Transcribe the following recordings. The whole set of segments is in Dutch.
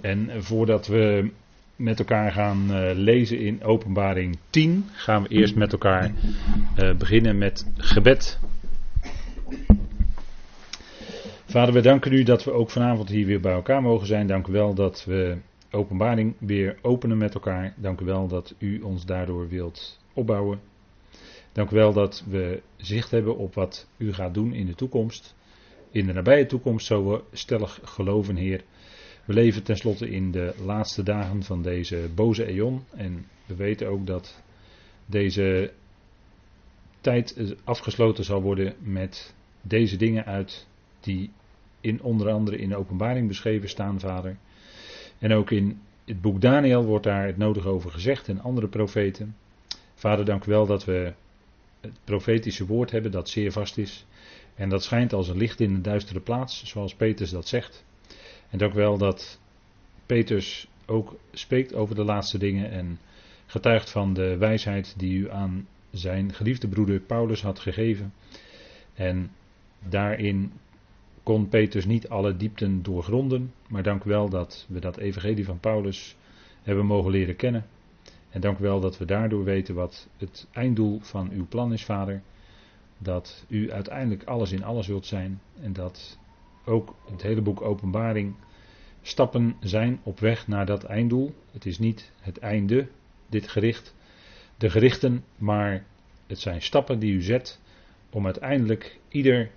En voordat we met elkaar gaan uh, lezen in Openbaring 10, gaan we eerst met elkaar uh, beginnen met gebed. Vader, we danken u dat we ook vanavond hier weer bij elkaar mogen zijn. Dank u wel dat we Openbaring weer openen met elkaar. Dank u wel dat u ons daardoor wilt opbouwen. Dank u wel dat we zicht hebben op wat u gaat doen in de toekomst. In de nabije toekomst, zo we stellig geloven, Heer. We leven tenslotte in de laatste dagen van deze boze eon. En we weten ook dat deze tijd afgesloten zal worden met deze dingen uit die in onder andere in de openbaring beschreven staan, vader. En ook in het boek Daniel wordt daar het nodige over gezegd en andere profeten. Vader, dank u wel dat we het profetische woord hebben dat zeer vast is. En dat schijnt als een licht in een duistere plaats, zoals Petrus dat zegt. En dank wel dat Petrus ook spreekt over de laatste dingen en getuigt van de wijsheid die u aan zijn geliefde broeder Paulus had gegeven. En daarin kon Petrus niet alle diepten doorgronden, maar dank wel dat we dat evangelie van Paulus hebben mogen leren kennen. En dank wel dat we daardoor weten wat het einddoel van uw plan is, Vader. Dat u uiteindelijk alles in alles wilt zijn en dat ook het hele boek Openbaring stappen zijn op weg naar dat einddoel. Het is niet het einde, dit gericht, de gerichten, maar het zijn stappen die u zet om uiteindelijk ieder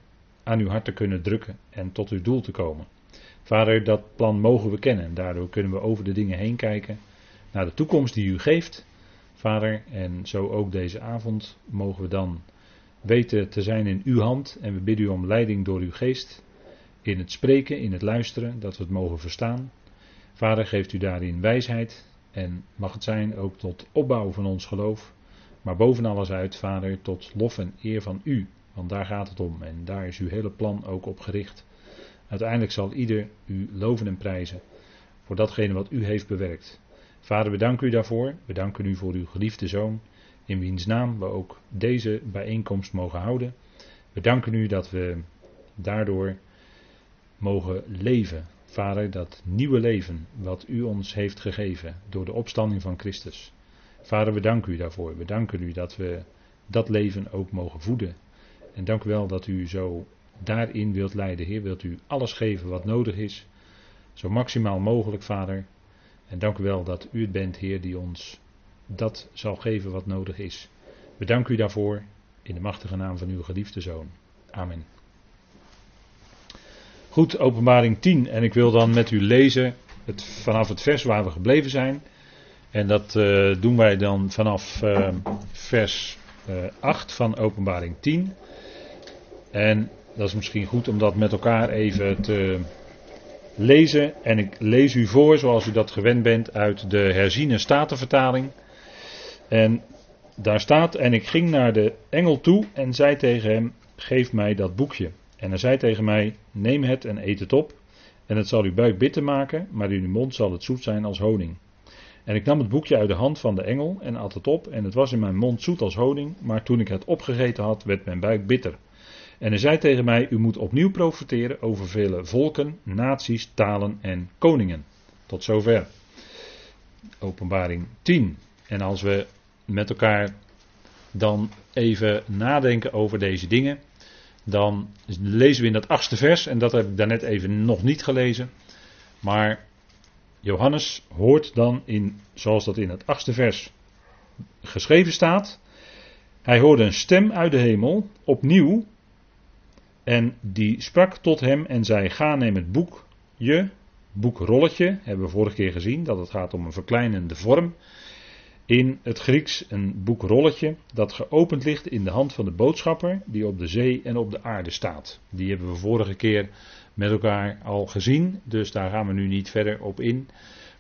aan uw hart te kunnen drukken en tot uw doel te komen. Vader, dat plan mogen we kennen. Daardoor kunnen we over de dingen heen kijken naar de toekomst die u geeft. Vader, en zo ook deze avond mogen we dan weten te zijn in uw hand. En we bidden u om leiding door uw geest in het spreken, in het luisteren, dat we het mogen verstaan. Vader, geeft u daarin wijsheid en mag het zijn ook tot opbouw van ons geloof, maar boven alles uit, Vader, tot lof en eer van u, want daar gaat het om en daar is uw hele plan ook op gericht. Uiteindelijk zal ieder u loven en prijzen voor datgene wat u heeft bewerkt. Vader, we danken u daarvoor. We danken u voor uw geliefde zoon, in wiens naam we ook deze bijeenkomst mogen houden. We danken u dat we daardoor mogen leven. Vader, dat nieuwe leven wat u ons heeft gegeven door de opstanding van Christus. Vader, we danken u daarvoor. We danken u dat we dat leven ook mogen voeden. En dank u wel dat u zo daarin wilt leiden. Heer, wilt u alles geven wat nodig is. Zo maximaal mogelijk, Vader. En dank u wel dat u het bent, Heer, die ons dat zal geven wat nodig is. We danken u daarvoor in de machtige naam van uw geliefde Zoon. Amen. Goed, openbaring 10. En ik wil dan met u lezen het, vanaf het vers waar we gebleven zijn. En dat uh, doen wij dan vanaf uh, vers uh, eh, 8 van openbaring 10. En dat is misschien goed om dat met elkaar even te lezen. En ik lees u voor, zoals u dat gewend bent, uit de herziene statenvertaling. En daar staat, en ik ging naar de engel toe en zei tegen hem, geef mij dat boekje. En hij zei tegen mij: Neem het en eet het op. En het zal uw buik bitter maken, maar in uw mond zal het zoet zijn als honing. En ik nam het boekje uit de hand van de engel en at het op. En het was in mijn mond zoet als honing. Maar toen ik het opgegeten had, werd mijn buik bitter. En hij zei tegen mij: U moet opnieuw profiteren over vele volken, naties, talen en koningen. Tot zover. Openbaring 10. En als we met elkaar dan even nadenken over deze dingen dan lezen we in dat achtste vers, en dat heb ik daarnet even nog niet gelezen. Maar Johannes hoort dan in, zoals dat in het achtste vers geschreven staat. Hij hoorde een stem uit de hemel, opnieuw. En die sprak tot hem en zei: Ga neem het boekje, boekrolletje. Hebben we vorige keer gezien dat het gaat om een verkleinende vorm in het Grieks een boekrolletje dat geopend ligt in de hand van de boodschapper die op de zee en op de aarde staat. Die hebben we vorige keer met elkaar al gezien, dus daar gaan we nu niet verder op in.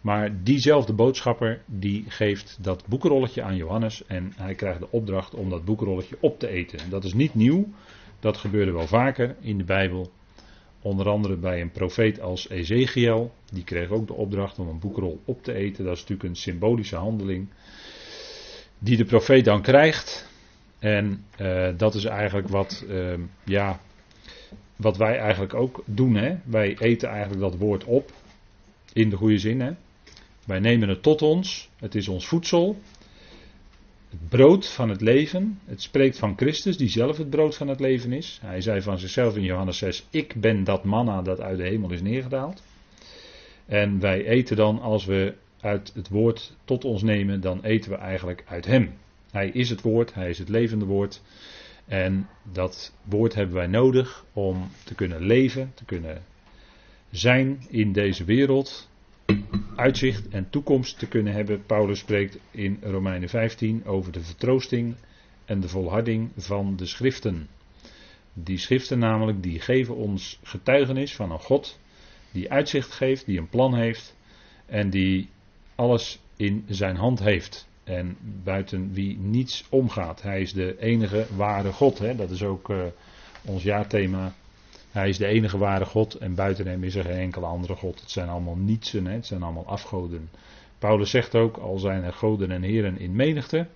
Maar diezelfde boodschapper die geeft dat boekrolletje aan Johannes en hij krijgt de opdracht om dat boekrolletje op te eten. Dat is niet nieuw, dat gebeurde wel vaker in de Bijbel. Onder andere bij een profeet als Ezekiel. Die kreeg ook de opdracht om een boekrol op te eten. Dat is natuurlijk een symbolische handeling die de profeet dan krijgt. En uh, dat is eigenlijk wat, uh, ja, wat wij eigenlijk ook doen. Hè? Wij eten eigenlijk dat woord op. In de goede zin, hè. Wij nemen het tot ons. Het is ons voedsel. Het brood van het leven. Het spreekt van Christus, die zelf het brood van het leven is. Hij zei van zichzelf in Johannes 6: Ik ben dat manna dat uit de hemel is neergedaald. En wij eten dan, als we uit het woord tot ons nemen, dan eten we eigenlijk uit Hem. Hij is het woord, Hij is het levende woord. En dat woord hebben wij nodig om te kunnen leven, te kunnen zijn in deze wereld, uitzicht en toekomst te kunnen hebben. Paulus spreekt in Romeinen 15 over de vertroosting en de volharding van de schriften. Die schriften namelijk, die geven ons getuigenis van een God die uitzicht geeft, die een plan heeft en die alles in zijn hand heeft. En buiten wie niets omgaat. Hij is de enige ware God. Hè? Dat is ook uh, ons jaarthema. Hij is de enige ware God en buiten hem is er geen enkele andere God. Het zijn allemaal nietsen, hè? het zijn allemaal afgoden. Paulus zegt ook, al zijn er goden en heren in menigte.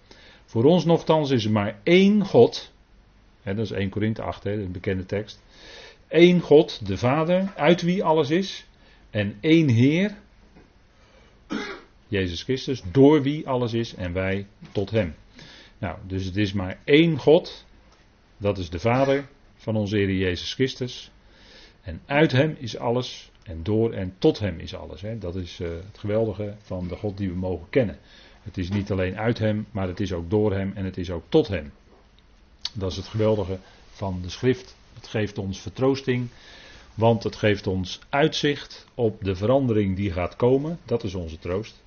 Voor ons nogthans is er maar één God. Hè, dat is 1 Korinthe 8, hè, een bekende tekst. Eén God, de Vader, uit wie alles is. En één Heer, Jezus Christus, door wie alles is en wij tot Hem. Nou, dus het is maar één God, dat is de Vader van onze Heer Jezus Christus. En uit Hem is alles en door en tot Hem is alles. Hè. Dat is uh, het geweldige van de God die we mogen kennen. Het is niet alleen uit Hem, maar het is ook door Hem en het is ook tot Hem. Dat is het geweldige van de schrift. Het geeft ons vertroosting, want het geeft ons uitzicht op de verandering die gaat komen. Dat is onze troost.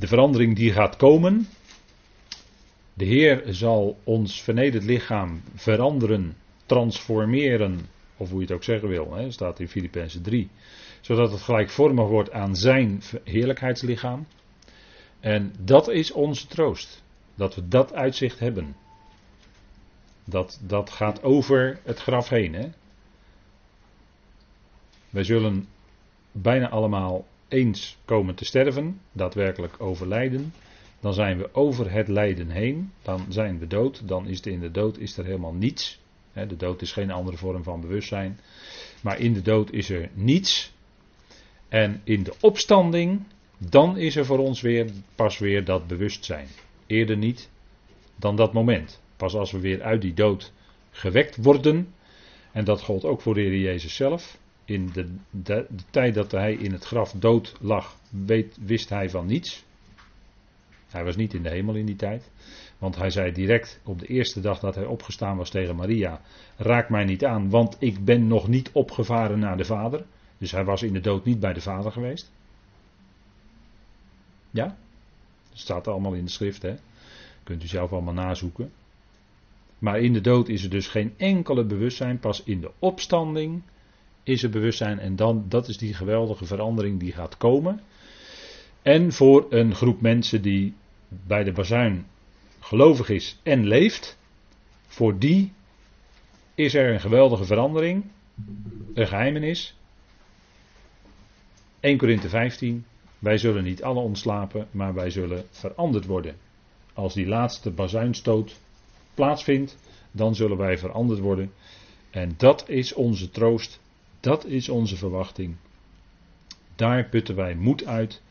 De verandering die gaat komen. De Heer zal ons vernederd lichaam veranderen, transformeren, of hoe je het ook zeggen wil, hè, staat in Filippenzen 3. Zodat het gelijkvormig wordt aan zijn heerlijkheidslichaam. En dat is onze troost. Dat we dat uitzicht hebben. Dat, dat gaat over het graf heen. Hè? Wij zullen bijna allemaal eens komen te sterven, daadwerkelijk overlijden. Dan zijn we over het lijden heen. Dan zijn we dood. Dan is er in de dood is er helemaal niets. De dood is geen andere vorm van bewustzijn. Maar in de dood is er niets. En in de opstanding, dan is er voor ons weer pas weer dat bewustzijn. Eerder niet dan dat moment. Pas als we weer uit die dood gewekt worden. En dat gold ook voor de Heer Jezus zelf. In de, de, tijd dat hij in het graf dood lag, weet, wist hij van niets. Hij was niet in de hemel in die tijd. Want hij zei direct op de eerste dag dat hij opgestaan was tegen Maria: Raak mij niet aan, want ik ben nog niet opgevaren naar de Vader. Dus hij was in de dood niet bij de Vader geweest. Ja? Dat staat allemaal in de schrift, hè? Kunt u zelf allemaal nazoeken. Maar in de dood is er dus geen enkele bewustzijn. Pas in de opstanding is er bewustzijn. En dan, dat is die geweldige verandering die gaat komen. En voor een groep mensen die bij de bazuin gelovig is en leeft. Voor die is er een geweldige verandering. Een geheimenis. 1 Korinthe 15. Wij zullen niet alle ontslapen, maar wij zullen veranderd worden. Als die laatste bazuinstoot plaatsvindt, dan zullen wij veranderd worden. En dat is onze troost, dat is onze verwachting. Daar putten wij moed uit,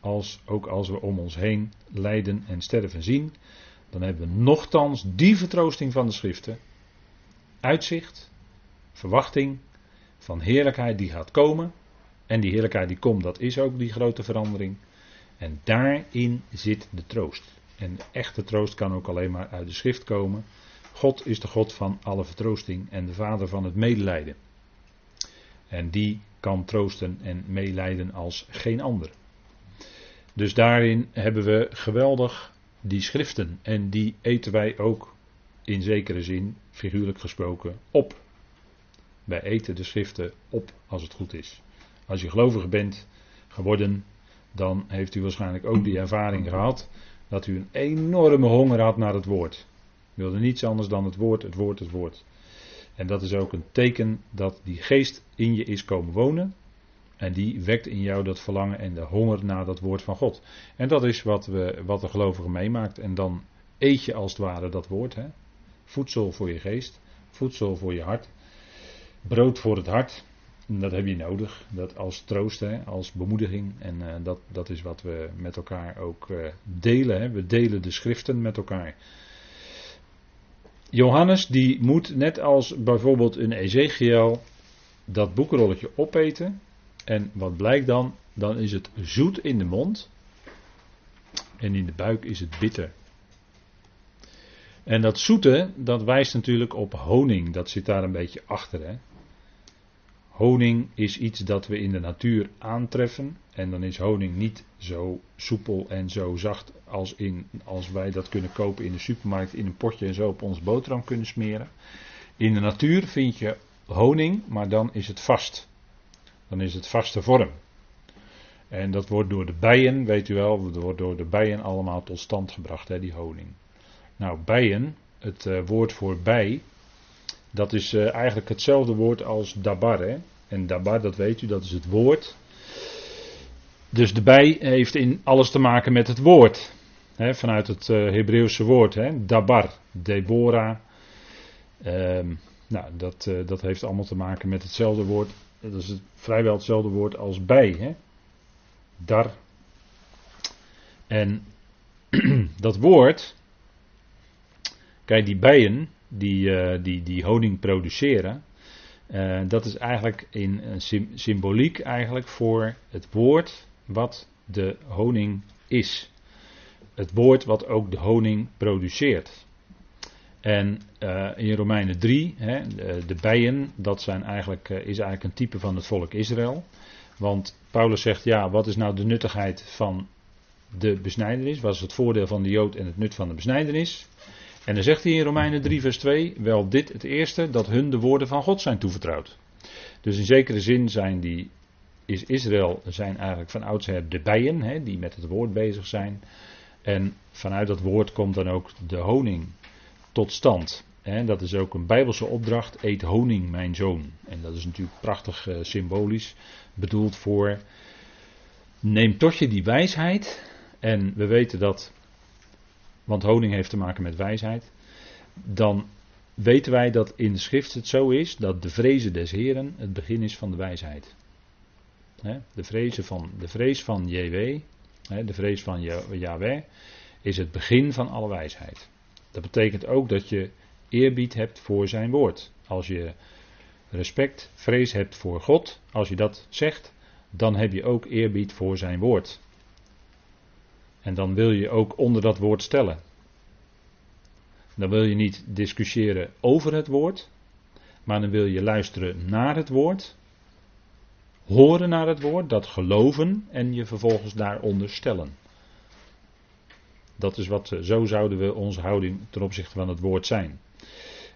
als, ook als we om ons heen lijden en sterven zien. Dan hebben we nochtans die vertroosting van de schriften. Uitzicht, verwachting van heerlijkheid die gaat komen. En die heerlijkheid die komt, dat is ook die grote verandering. En daarin zit de troost. En de echte troost kan ook alleen maar uit de schrift komen. God is de God van alle vertroosting en de vader van het medelijden. En die kan troosten en meelijden als geen ander. Dus daarin hebben we geweldig die schriften. En die eten wij ook in zekere zin, figuurlijk gesproken, op. Wij eten de schriften op als het goed is. Als je gelovig bent geworden, dan heeft u waarschijnlijk ook die ervaring gehad dat u een enorme honger had naar het woord. Wilde niets anders dan het woord, het woord, het woord. En dat is ook een teken dat die geest in je is komen wonen. En die wekt in jou dat verlangen en de honger naar dat woord van God. En dat is wat, we, wat de gelovige meemaakt. En dan eet je als het ware dat woord. Hè? Voedsel voor je geest, voedsel voor je hart, brood voor het hart. dat heb je nodig, dat als troost, hè, als bemoediging. En uh, dat, dat is wat we met elkaar ook uh, delen. Hè. We delen de schriften met elkaar. Johannes die moet net als bijvoorbeeld een Ezekiel dat boekrolletje opeten. En wat blijkt dan? Dan is het zoet in de mond. En in de buik is het bitter. En dat zoete, dat wijst natuurlijk op honing. Dat zit daar een beetje achter. Hè? Honing is iets dat we in de natuur aantreffen. En dan is honing niet zo soepel en zo zacht als, in, als wij dat kunnen kopen in de supermarkt in een potje en zo op ons boterham kunnen smeren. In de natuur vind je honing, maar dan is het vast. Dan is het vaste vorm. En dat wordt door de bijen, weet u wel, dat wordt door de bijen allemaal tot stand gebracht, hè, die honing. Nou, bijen, het uh, woord voor bij, dat is uh, eigenlijk hetzelfde woord als dabar. Hè? En dabar, dat weet u, dat is het woord. Dus de bij heeft in alles te maken met het woord. Hè? Vanuit het uh, Hebreeuwse woord, hè? dabar, Deborah. Um, nou, dat, dat heeft allemaal te maken met hetzelfde woord. Dat is vrijwel hetzelfde woord als bij. Hè? Dar. En dat woord, Kijk, die bijen die, uh, die, die honing produceren, uh, dat is eigenlijk in symboliek eigenlijk voor het woord wat de honing is. Het woord wat ook de honing produceert. En uh, in Romeinen 3, hè, de, de, bijen, dat zijn eigenlijk, is eigenlijk een type van het volk Israël. Want Paulus zegt, ja, wat is nou de nuttigheid van de besnijdenis? Wat is het voordeel van de Jood en het nut van de besnijdenis? En dan zegt hij in Romeinen 3, vers 2: Wel, dit het eerste, dat hun de woorden van God zijn toevertrouwd. Dus in zekere zin zijn die, is Israël zijn eigenlijk van oudsher de bijen, hè, die met het woord bezig zijn. En vanuit dat woord komt dan ook de honing tot stand. En dat is ook een bijbelse opdracht: eet honing, mijn zoon. En dat is natuurlijk prachtig uh, symbolisch, bedoeld voor. Neem tot je die wijsheid. En we weten dat want honing heeft te maken met wijsheid, dan weten wij dat in de schrift het zo is dat de vrezen des Heren het begin is van de wijsheid. de, vrezen van, de vrees van JW, de vrees van Yahweh, is het begin van alle wijsheid. Dat betekent ook dat je eerbied hebt voor zijn woord. Als je respect, vrees hebt voor God, als je dat zegt, dan heb je ook eerbied voor zijn woord. En dan wil je ook onder dat woord stellen. Dan wil je niet discussiëren over het woord, maar dan wil je luisteren naar het woord, horen naar het woord, dat geloven en je vervolgens daaronder stellen. Dat is wat, zo zouden we onze houding ten opzichte van het woord zijn.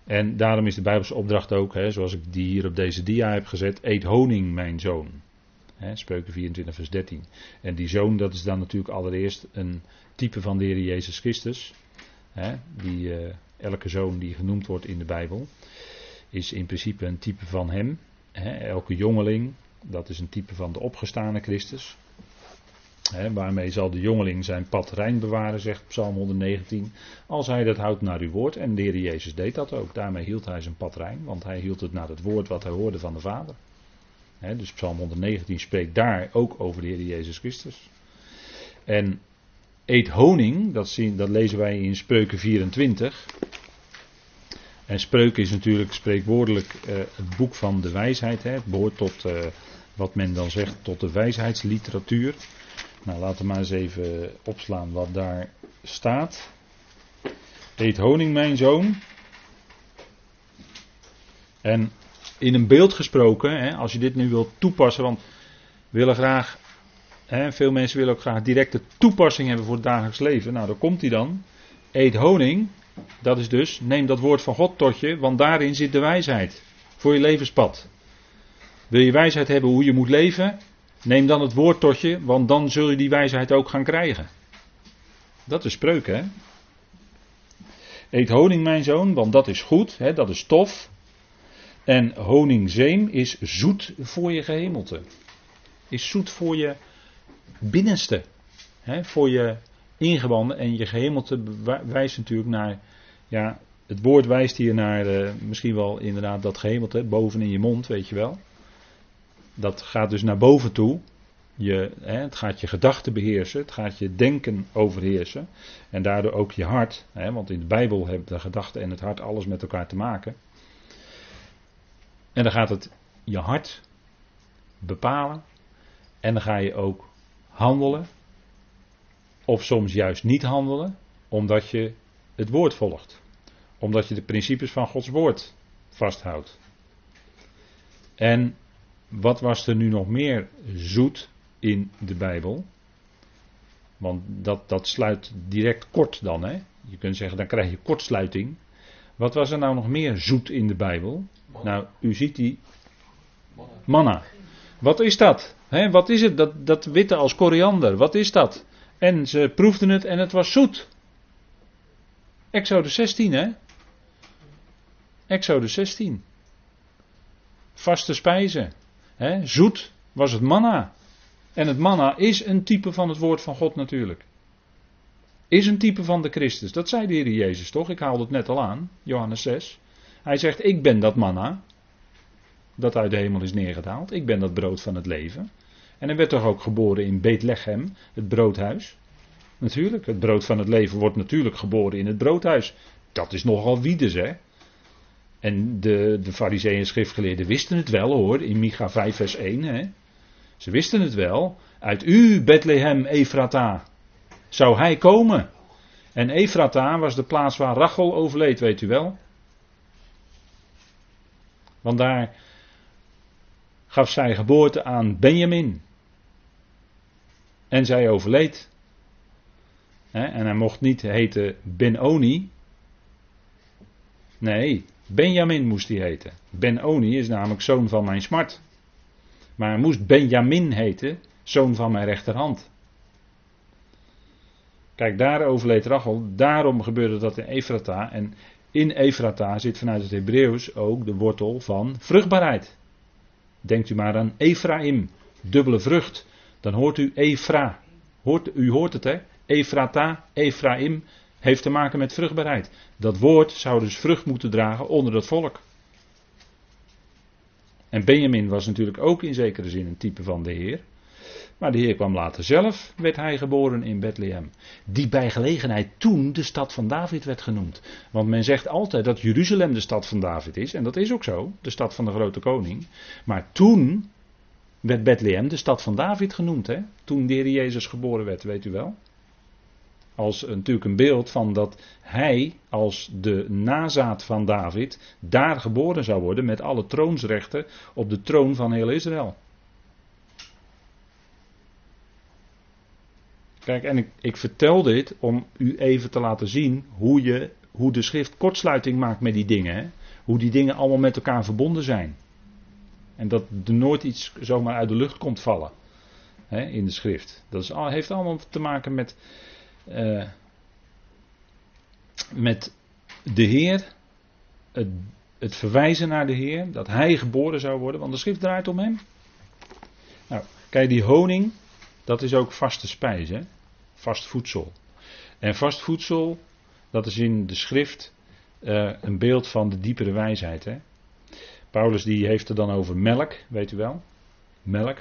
En daarom is de Bijbelse opdracht ook, hè, zoals ik die hier op deze dia heb gezet, eet honing, mijn zoon. Hè, Spreuken 24, vers 13. En die zoon, dat is dan natuurlijk allereerst een type van de Heer Jezus Christus. Die, uh, elke zoon die genoemd wordt in de Bijbel, is in principe een type van hem. Elke jongeling, dat is een type van de opgestane Christus. Waarmee zal de jongeling zijn pad rein bewaren, zegt Psalm 119. Als hij dat houdt naar uw woord. En de Heer Jezus deed dat ook. Daarmee hield hij zijn pad rein. Want hij hield het naar het woord wat hij hoorde van de Vader dus Psalm 119 spreekt daar ook over de Heer Jezus Christus. En eet honing, dat, zien, dat lezen wij in Spreuken 24. En Spreuken is natuurlijk spreekwoordelijk uh, het boek van de wijsheid. Het behoort tot uh, wat men dan zegt tot de wijsheidsliteratuur. Nou, laten we maar eens even opslaan wat daar staat. Eet honing, mijn zoon. En in een beeld gesproken, hè, als je dit nu wilt toepassen, want willen graag, hè, veel mensen willen ook graag directe toepassing hebben voor het dagelijks leven. Nou, daar komt hij dan. Eet honing, dat is dus, neem dat woord van God tot je, want daarin zit de wijsheid voor je levenspad. Wil je wijsheid hebben hoe je moet leven? Neem dan het woord tot je, want dan zul je die wijsheid ook gaan krijgen. Dat is spreuken, hè? Eet honing, mijn zoon, want dat is goed, hè, dat is tof. En honingzeem is zoet voor je gehemelte. Is zoet voor je binnenste. Hè, voor je ingewanden. En je gehemelte wijst natuurlijk naar. Ja, het woord wijst hier naar uh, misschien wel inderdaad dat gehemelte boven in je mond, weet je wel. dat gaat dus naar boven toe. Je, hè, het gaat je gedachten beheersen, het gaat je denken overheersen. En daardoor ook je hart. Hè, want in de Bijbel hebben de gedachten en het hart alles met elkaar te maken. En dan gaat het je hart bepalen. En dan ga je ook handelen. Of soms juist niet handelen, omdat je het woord volgt. Omdat je de principes van Gods woord vasthoudt. En wat was er nu nog meer zoet in de Bijbel? Want dat, dat sluit direct kort dan. Hè? Je kunt zeggen, dan krijg je kortsluiting. Wat was er nou nog meer zoet in de Bijbel? Nou, u ziet die manna. Wat is dat? He, wat is het? Dat, dat witte als koriander. Wat is dat? En ze proefden het en het was zoet. Exodus 16, hè? Exodus 16. Vaste spijzen. He, zoet was het manna. En het manna is een type van het woord van God natuurlijk. Is een type van de Christus. Dat zei de Heer Jezus toch? Ik haalde het net al aan. Johannes 6. Hij zegt: Ik ben dat manna. Dat uit de hemel is neergedaald. Ik ben dat brood van het leven. En hij werd toch ook geboren in Bethlehem, het broodhuis. Natuurlijk, het brood van het leven wordt natuurlijk geboren in het broodhuis. Dat is nogal wiedes, hè. En de, de fariseeën en schriftgeleerden wisten het wel hoor, in Micha 5 vers 1. Hè. Ze wisten het wel. Uit u, Bethlehem, Efrata, zou hij komen. En Efrata was de plaats waar Rachel overleed, weet u wel. Want daar gaf zij geboorte aan Benjamin. En zij overleed. En hij mocht niet heten Benoni. Nee, Benjamin moest hij heten. Benoni is namelijk zoon van mijn smart. Maar hij moest Benjamin heten, zoon van mijn rechterhand. Kijk, daar overleed Rachel. Daarom gebeurde dat in Efrata. En in Efrata zit vanuit het Hebreeuws ook de wortel van vruchtbaarheid. Denkt u maar aan Ephraim, dubbele vrucht. Dan hoort u Efra. Hoort, u hoort het hè? Efrata, Ephraim heeft te maken met vruchtbaarheid. Dat woord zou dus vrucht moeten dragen onder dat volk. En Benjamin was natuurlijk ook in zekere zin een type van de Heer. Maar de Heer kwam later zelf, werd hij geboren in Bethlehem. Die bij gelegenheid toen de stad van David werd genoemd. Want men zegt altijd dat Jeruzalem de stad van David is. En dat is ook zo, de stad van de grote koning. Maar toen werd Bethlehem de stad van David genoemd. Hè? Toen de Jezus geboren werd, weet u wel. Als natuurlijk een beeld van dat hij als de nazaat van David daar geboren zou worden met alle troonsrechten op de troon van heel Israël. Kijk, en ik, ik vertel dit om u even te laten zien hoe, je, hoe de schrift kortsluiting maakt met die dingen. Hè? Hoe die dingen allemaal met elkaar verbonden zijn. En dat er nooit iets zomaar uit de lucht komt vallen hè, in de schrift. Dat is, heeft allemaal te maken met, uh, met de Heer, het, het verwijzen naar de Heer, dat Hij geboren zou worden, want de schrift draait om Hem. Nou, kijk, die honing, dat is ook vaste spijs, hè? Vast voedsel. En vast voedsel, dat is in de schrift uh, een beeld van de diepere wijsheid. Hè? Paulus die heeft er dan over melk, weet u wel? Melk.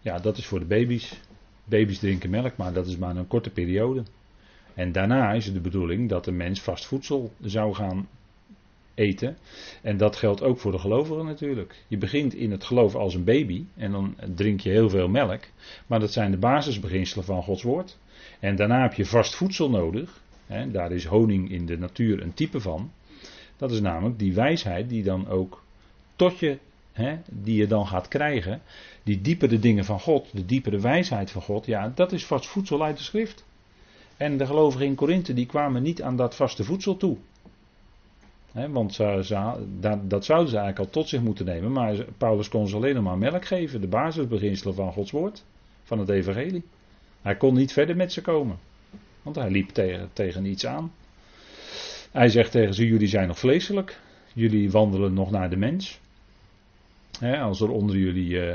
Ja, dat is voor de baby's. Baby's drinken melk, maar dat is maar een korte periode. En daarna is het de bedoeling dat de mens vast voedsel zou gaan eten. En dat geldt ook voor de gelovigen natuurlijk. Je begint in het geloof als een baby en dan drink je heel veel melk. Maar dat zijn de basisbeginselen van Gods woord. En daarna heb je vast voedsel nodig. Daar is honing in de natuur een type van. Dat is namelijk die wijsheid die dan ook tot je, hè, die je dan gaat krijgen. Die diepere dingen van God, de diepere wijsheid van God. Ja, dat is vast voedsel uit de schrift. En de gelovigen in Korinthe die kwamen niet aan dat vaste voedsel toe want dat, dat zouden ze eigenlijk al tot zich moeten nemen. Maar Paulus kon ze alleen nog maar melk geven. De basisbeginselen van Gods woord. Van het evangelie. Hij kon niet verder met ze komen. Want hij liep tegen, iets aan. Hij zegt tegen ze: Jullie zijn nog vleeselijk. Jullie wandelen nog naar de mens. als er onder jullie uh,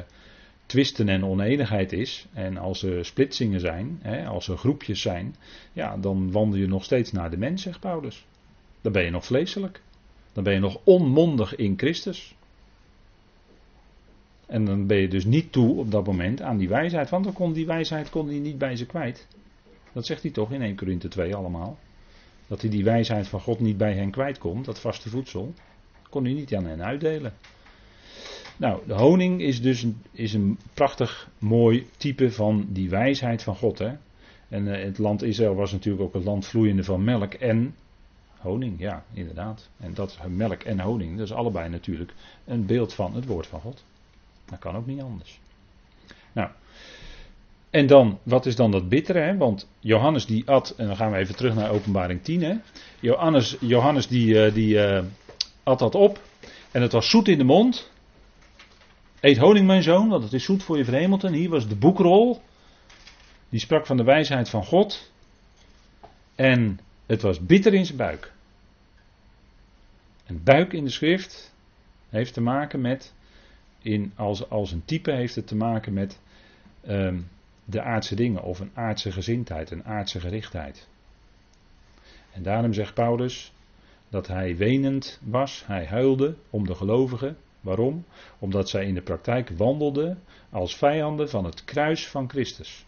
twisten en oneenigheid is. En als er splitsingen zijn. als er groepjes zijn. Ja, dan wandel je nog steeds naar de mens, zegt Paulus. Dan ben je nog vleeselijk. Dan ben je nog onmondig in Christus. En dan ben je dus niet toe op dat moment aan die wijsheid, want dan kon die wijsheid kon hij niet bij ze kwijt. Dat zegt hij toch in 1 Korinthe 2 allemaal. Dat hij die wijsheid van God niet bij hen kwijt kon, dat vaste voedsel, kon hij niet aan hen uitdelen. Nou, de honing is dus een, is een prachtig mooi type van die wijsheid van God. Hè? En uh, het land Israël was natuurlijk ook het land vloeiende van melk en honing. Ja, inderdaad. En dat melk en honing, dat is allebei natuurlijk een beeld van het woord van God. Dat kan ook niet anders. Nou, en dan, wat is dan dat bittere? Hè? Want Johannes die at, en dan gaan we even terug naar openbaring 10. Hè? Johannes, Johannes die, uh, die uh, at dat op. En het was zoet in de mond. Eet honing mijn zoon, want het is zoet voor je verhemeld. En hier was de boekrol. Die sprak van de wijsheid van God. En het was bitter in zijn buik. En buik in de schrift heeft te maken met, in, als, als een type heeft het te maken met um, de aardse dingen of een aardse gezindheid, een aardse gerichtheid. En daarom zegt Paulus dat hij wenend was, hij huilde om de gelovigen. Waarom? Omdat zij in de praktijk wandelden als vijanden van het kruis van Christus.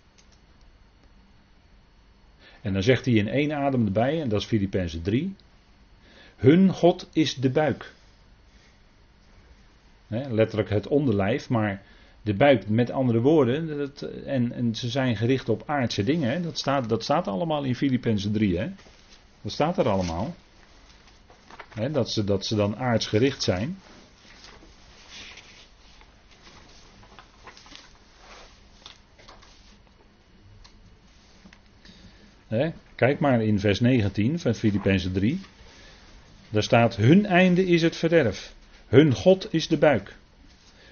En dan zegt hij in één adem erbij, en dat is Filippenzen 3. Hun God is de buik. letterlijk het onderlijf, maar de buik, met andere woorden, dat, en, en, ze zijn gericht op aardse dingen. Dat, staat, dat staat allemaal in Filippenzen 3. Hè? Dat staat er allemaal. Dat, ze, dat ze dan aardsgericht zijn. Hè? Kijk maar in vers 19 van Filippenzen 3. Daar staat: Hun einde is het verderf. Hun God is de buik.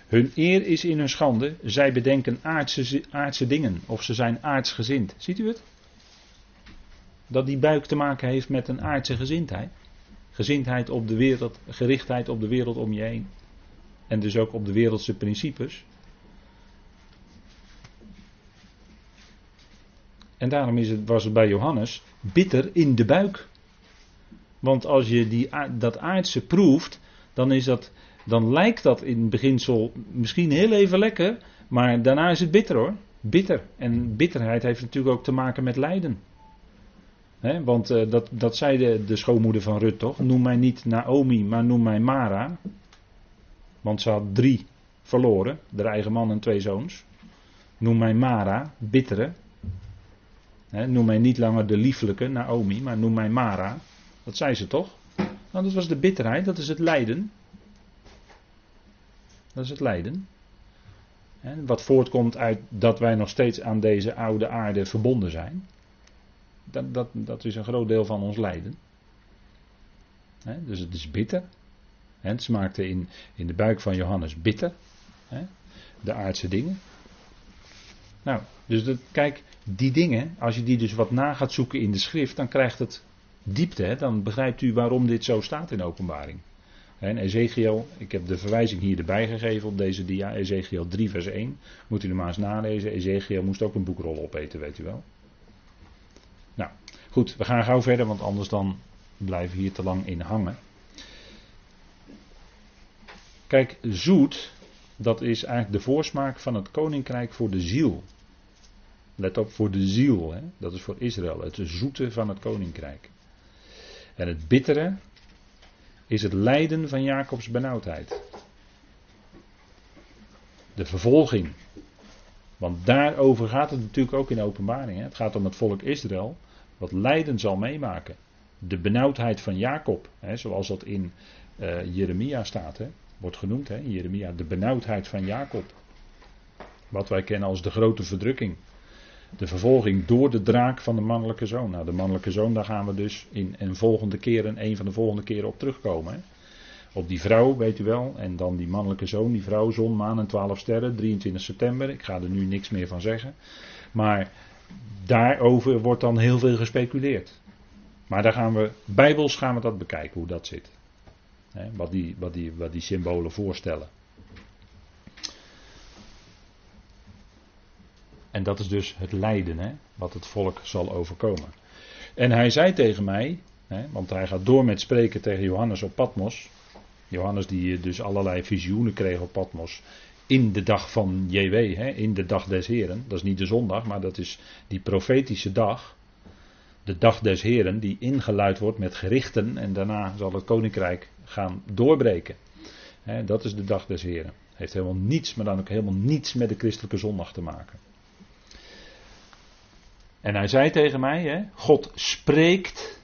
Hun eer is in hun schande. Zij bedenken aardse, aardse dingen. Of ze zijn aardsgezind. Ziet u het? Dat die buik te maken heeft met een aardse gezindheid. Gezindheid op de wereld, gerichtheid op de wereld om je heen. En dus ook op de wereldse principes. En daarom is het, was het bij Johannes bitter in de buik. Want als je die, dat aardse proeft, dan, is dat, dan lijkt dat in beginsel misschien heel even lekker, maar daarna is het bitter hoor. Bitter. En bitterheid heeft natuurlijk ook te maken met lijden. want uh, dat, dat zei de, de schoonmoeder van Rut toch? Noem mij niet Naomi, maar noem mij Mara. Want ze had drie verloren, de eigen man en twee zoons. Noem mij Mara, bittere. noem mij niet langer de lieflijke Naomi, maar noem mij Mara. Dat zei ze toch? Nou, dat was de bitterheid, dat is het lijden. Dat is het lijden. wat voortkomt uit dat wij nog steeds aan deze oude aarde verbonden zijn. Dat, dat, dat is een groot deel van ons lijden. dus het is bitter. het smaakte in, in de buik van Johannes bitter. de aardse dingen. Nou, dus kijk, die dingen, als je die dus wat na gaat zoeken in de schrift, dan krijgt het diepte, hè, dan begrijpt u waarom dit zo staat in openbaring. En Ezekiel, ik heb de verwijzing hier erbij gegeven op deze dia, Ezekiel 3 vers 1. Moet u er maar eens nalezen. Ezekiel moest ook een boekrol opeten, weet u wel. Nou, goed, we gaan gauw verder, want anders dan blijven we hier te lang in hangen. Kijk, zoet, dat is eigenlijk de voorsmaak van het koninkrijk voor de ziel. Let op, voor de ziel, hè? dat is voor Israël, het zoete van het koninkrijk. En het bittere is het lijden van Jacobs benauwdheid. De vervolging. Want daarover gaat het natuurlijk ook in openbaring. Hè. Het gaat om het volk Israël, wat lijden zal meemaken. De benauwdheid van Jacob, hè, zoals dat in uh, Jeremia staat, hè, wordt genoemd hè, in Jeremia. De benauwdheid van Jacob. Wat wij kennen als de grote verdrukking de vervolging door de draak van de mannelijke zoon. Nou, de mannelijke zoon, daar gaan we dus in een volgende keer, een van de volgende keren op terugkomen. Hè. Op die vrouw, weet u wel, en dan die mannelijke zoon, die vrouw, zon, maan en twaalf sterren, 23 september. Ik ga er nu niks meer van zeggen. Maar daarover wordt dan heel veel gespeculeerd. Maar daar gaan we, bijbels gaan we dat bekijken, hoe dat zit. Hè, wat, die, wat, die, wat die symbolen voorstellen. En dat is dus het lijden, hè, wat het volk zal overkomen. En hij zei tegen mij, hè, want hij gaat door met spreken tegen Johannes op Patmos. Johannes die dus allerlei visioenen kreeg op Patmos in de dag van JW, hè, in de dag des Heren. Dat is niet de zondag, maar dat is die profetische dag. De dag des Heren, die ingeluid wordt met gerichten en daarna zal het koninkrijk gaan doorbreken. Hè, dat is de dag des Heren. Heeft helemaal niets, maar dan ook helemaal niets met de christelijke zondag te maken. En hij zei tegen mij, hè, God spreekt.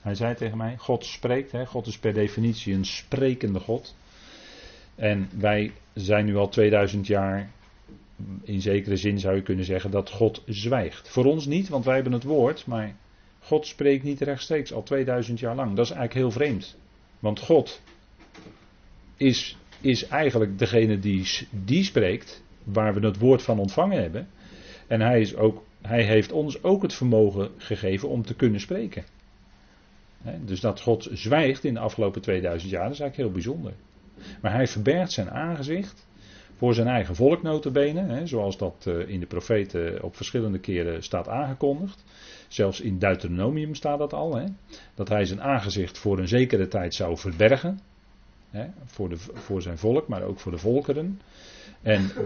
Hij zei tegen mij, God spreekt. Hè, God is per definitie een sprekende God. En wij zijn nu al 2000 jaar, in zekere zin zou je kunnen zeggen, dat God zwijgt. Voor ons niet, want wij hebben het woord, maar God spreekt niet rechtstreeks al 2000 jaar lang. Dat is eigenlijk heel vreemd. Want God is, is eigenlijk degene die, die spreekt, waar we het woord van ontvangen hebben. En hij, is ook, hij heeft ons ook het vermogen gegeven om te kunnen spreken. dus dat God zwijgt in de afgelopen 2000 jaar, dat is eigenlijk heel bijzonder. Maar hij verbergt zijn aangezicht voor zijn eigen volk notabene, zoals dat eh, in de profeten op verschillende keren staat aangekondigd. Zelfs in Deuteronomium staat dat al, dat hij zijn aangezicht voor een zekere tijd zou verbergen. Voor, de, voor zijn volk, maar ook voor de volkeren. En eh,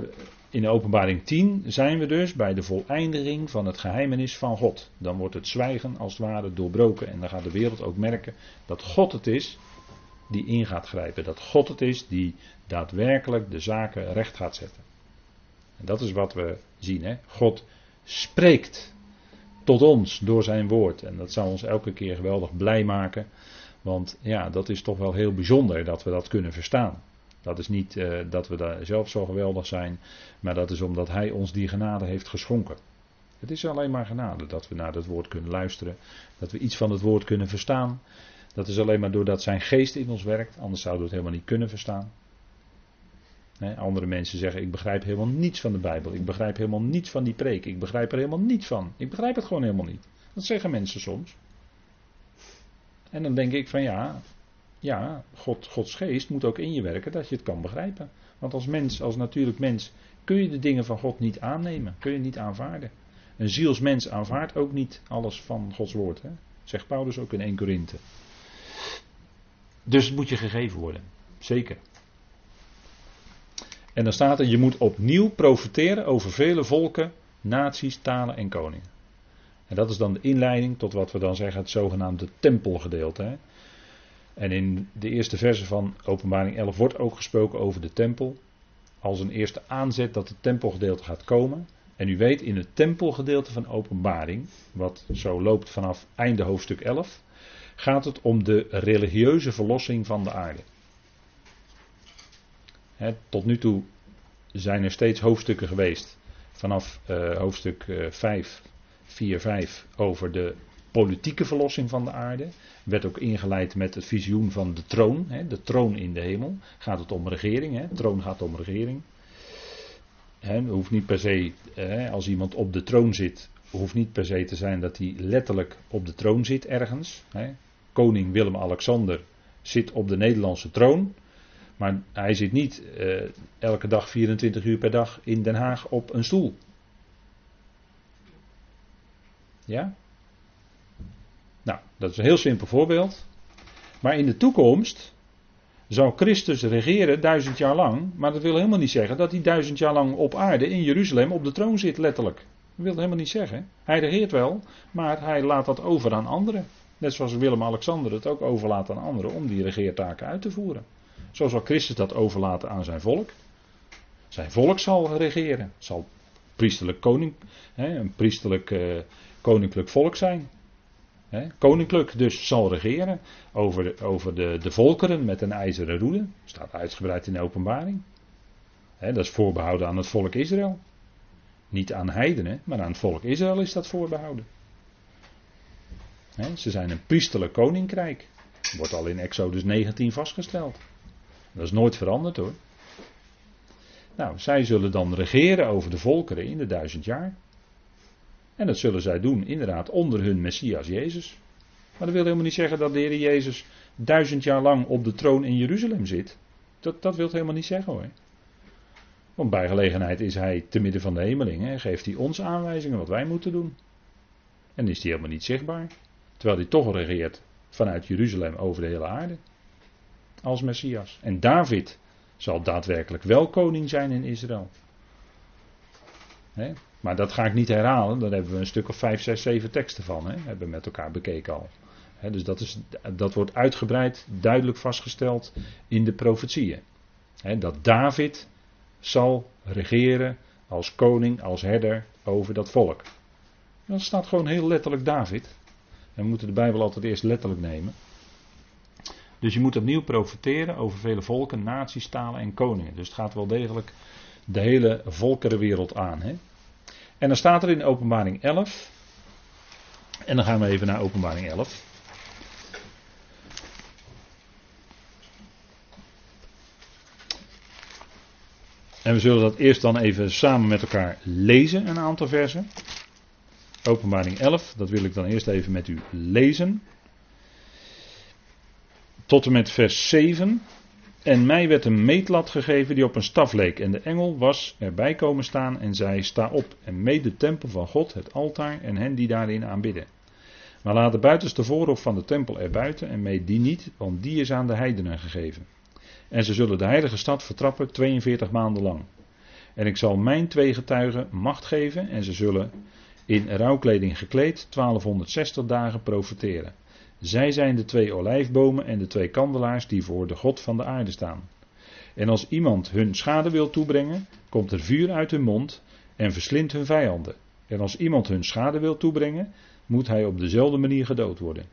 in openbaring 10 zijn we dus bij de voleindiging van het geheimenis van God. Dan wordt het zwijgen als het ware doorbroken en dan gaat de wereld ook merken dat God het is die in gaat grijpen. Dat God het is die daadwerkelijk de zaken recht gaat zetten. En dat is wat we zien. Hè? God spreekt tot ons door zijn woord. En dat zal ons elke keer geweldig blij maken. Want ja, dat is toch wel heel bijzonder dat we dat kunnen verstaan. Dat is niet uh, dat we daar zelf zo geweldig zijn, maar dat is omdat Hij ons die genade heeft geschonken. Het is alleen maar genade dat we naar het woord kunnen luisteren, dat we iets van het woord kunnen verstaan. Dat is alleen maar doordat zijn geest in ons werkt, anders zouden we het helemaal niet kunnen verstaan. Andere mensen zeggen: Ik begrijp helemaal niets van de Bijbel. Ik begrijp helemaal niets van die preek. Ik begrijp er helemaal niets van. Ik begrijp het gewoon helemaal niet. Dat zeggen mensen soms. En dan denk ik van ja, ja, God, Gods geest moet ook in je werken dat je het kan begrijpen. Want als mens, als natuurlijk mens, kun je de dingen van God niet aannemen. Kun je niet aanvaarden. Een zielsmens aanvaardt ook niet alles van Gods woord. Hè? Zegt Paulus ook in 1 Korinthe. Dus het moet je gegeven worden. Zeker. En dan staat er, je moet opnieuw profiteren over vele volken, naties, talen en koningen. En dat is dan de inleiding tot wat we dan zeggen het zogenaamde tempelgedeelte. Hè? En in de eerste verse van Openbaring 11 wordt ook gesproken over de tempel. Als een eerste aanzet dat het tempelgedeelte gaat komen. En u weet, in het tempelgedeelte van Openbaring, wat zo loopt vanaf einde hoofdstuk 11, gaat het om de religieuze verlossing van de aarde. tot nu toe zijn er steeds hoofdstukken geweest. Vanaf uh, hoofdstuk uh, 5, 4, 5 over de politieke verlossing van de aarde. Werd ook ingeleid met het visioen van de troon. Hè, de troon in de hemel. Gaat het om regering. Hè, de troon gaat om regering. Hè, hoeft niet per se, hè, als iemand op de troon zit, hoeft niet per se te zijn dat hij letterlijk op de troon zit ergens. Hè. Koning Willem-Alexander zit op de Nederlandse troon. Maar hij zit niet uh, elke dag 24 uur per dag in Den Haag op een stoel. Ja? Nou, dat is een heel simpel voorbeeld. Maar in de toekomst zou Christus regeren duizend jaar lang. Maar dat wil helemaal niet zeggen dat hij duizend jaar lang op aarde in Jeruzalem op de troon zit, letterlijk. Dat wil helemaal niet zeggen. Hij regeert wel, maar hij laat dat over aan anderen. Net zoals Willem-Alexander het ook overlaat aan anderen om die regeertaken uit te voeren. Zo zal Christus dat overlaten aan zijn volk. Zijn volk zal regeren. Zal priesterlijk koning, een priesterlijk uh, koninklijk volk zijn. Koninklijk dus zal regeren over, de, over de, de volkeren met een ijzeren roede. Staat uitgebreid in de openbaring. Dat is voorbehouden aan het volk Israël. Niet aan heidenen, maar aan het volk Israël is dat voorbehouden. Ze zijn een priesterlijk koninkrijk. Wordt al in Exodus 19 vastgesteld. Dat is nooit veranderd hoor. Nou, zij zullen dan regeren over de volkeren in de duizend jaar. En dat zullen zij doen, inderdaad, onder hun Messias Jezus. Maar dat wil helemaal niet zeggen dat de Heer Jezus duizend jaar lang op de troon in Jeruzalem zit. Dat, dat wil helemaal niet zeggen hoor. Want bij gelegenheid is hij te midden van de hemelingen en geeft hij ons aanwijzingen wat wij moeten doen. En is hij helemaal niet zichtbaar. Terwijl hij toch regeert vanuit Jeruzalem over de hele aarde. Als Messias. En David zal daadwerkelijk wel koning zijn in Israël. Hè? Maar dat ga ik niet herhalen, daar hebben we een stuk of 5, 6, 7 teksten van. Hè? Hebben we met elkaar bekeken al. Dus dat, is, dat wordt uitgebreid, duidelijk vastgesteld in de profetieën. Dat David zal regeren als koning, als herder over dat volk. Dat staat gewoon heel letterlijk David. En we moeten de Bijbel altijd eerst letterlijk nemen. Dus je moet opnieuw profiteren over vele volken, naties, talen en koningen. Dus het gaat wel degelijk de hele volkerenwereld aan. En dan staat er in openbaring 11. En dan gaan we even naar openbaring 11. En we zullen dat eerst dan even samen met elkaar lezen, een aantal versen. Openbaring 11, dat wil ik dan eerst even met u lezen. Tot en met vers 7. En mij werd een meetlat gegeven die op een staf leek. En de engel was erbij komen staan en zei: Sta op en meet de tempel van God, het altaar en hen die daarin aanbidden. Maar laat de buitenste voorhof van de tempel erbuiten en meet die niet, want die is aan de heidenen gegeven. En ze zullen de heilige stad vertrappen 42 maanden lang. En ik zal mijn twee getuigen macht geven en ze zullen in rouwkleding gekleed 1260 dagen profiteren. Zij zijn de twee olijfbomen en de twee kandelaars die voor de God van de aarde staan. En als iemand hun schade wil toebrengen, komt er vuur uit hun mond en verslindt hun vijanden. En als iemand hun schade wil toebrengen, moet hij op dezelfde manier gedood worden.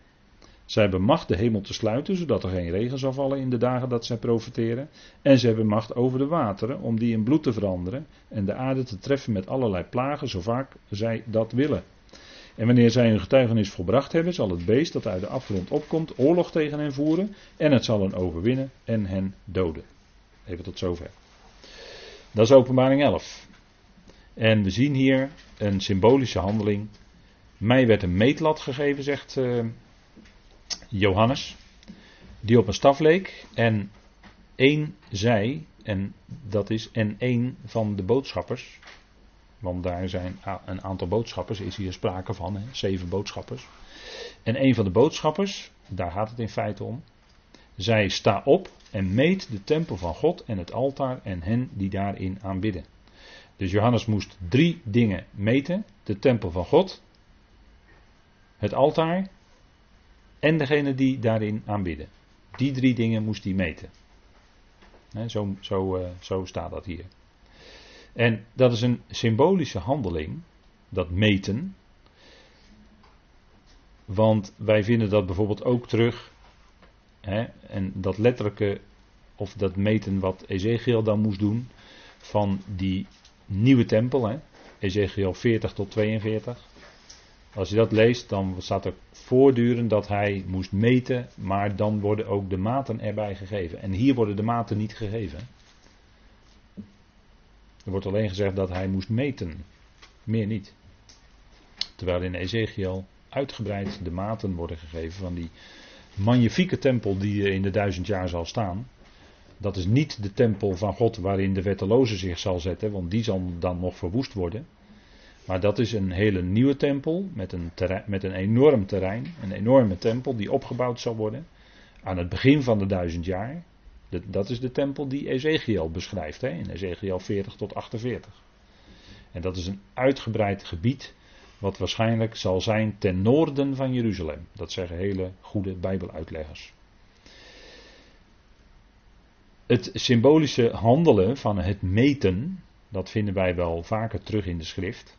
Zij hebben macht de hemel te sluiten, zodat er geen regen zal vallen in de dagen dat zij profiteren. En ze hebben macht over de wateren, om die in bloed te veranderen en de aarde te treffen met allerlei plagen, zo vaak zij dat willen. En wanneer zij hun getuigenis volbracht hebben, zal het beest dat uit de afgrond opkomt oorlog tegen hen voeren en het zal hen overwinnen en hen doden. Even tot zover. Dat is openbaring 11. En we zien hier een symbolische handeling. Mij werd een meetlat gegeven, zegt uh, Johannes, die op een staf leek en één zei, en dat is en één van de boodschappers, want daar zijn een aantal boodschappers, is hier sprake van, hè, zeven boodschappers. En een van de boodschappers, daar gaat het in feite om, zij sta op en meet de tempel van God en het altaar en hen die daarin aanbidden. Dus Johannes moest drie dingen meten: de tempel van God, het altaar en degene die daarin aanbidden. Die drie dingen moest hij meten. zo, zo, eh, zo staat dat hier. En dat is een symbolische handeling, dat meten. Want wij vinden dat bijvoorbeeld ook terug. Hè, en dat letterlijke, of dat meten wat Ezekiel dan moest doen. Van die nieuwe tempel. Hè, Ezekiel 40 tot 42. Als je dat leest, dan staat er voortdurend dat hij moest meten, maar dan worden ook de maten erbij gegeven. En hier worden de maten niet gegeven. Er wordt alleen gezegd dat hij moest meten, meer niet. Terwijl in Ezekiel uitgebreid de maten worden gegeven van die magnifieke tempel die in de duizend jaar zal staan. Dat is niet de tempel van God waarin de wetteloze zich zal zetten, want die zal dan nog verwoest worden. Maar dat is een hele nieuwe tempel met een, met een enorm terrein, een enorme tempel die opgebouwd zal worden aan het begin van de duizend jaar. Dat is de tempel die Ezekiel beschrijft hè, in Ezekiel 40 tot 48. En dat is een uitgebreid gebied wat waarschijnlijk zal zijn ten noorden van Jeruzalem. Dat zeggen hele goede Bijbeluitleggers. Het symbolische handelen van het meten, dat vinden wij wel vaker terug in de schrift.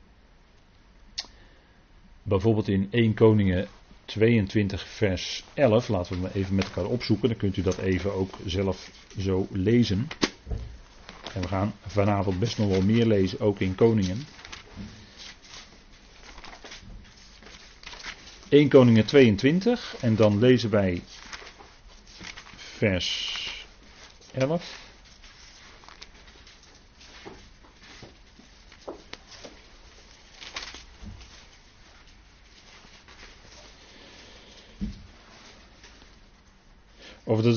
Bijvoorbeeld in 1 Koningen 22 vers 11, laten we hem even met elkaar opzoeken, dan kunt u dat even ook zelf zo lezen. En we gaan vanavond best nog wel meer lezen, ook in Koningen. 1 Koningen 22 en dan lezen wij vers 11.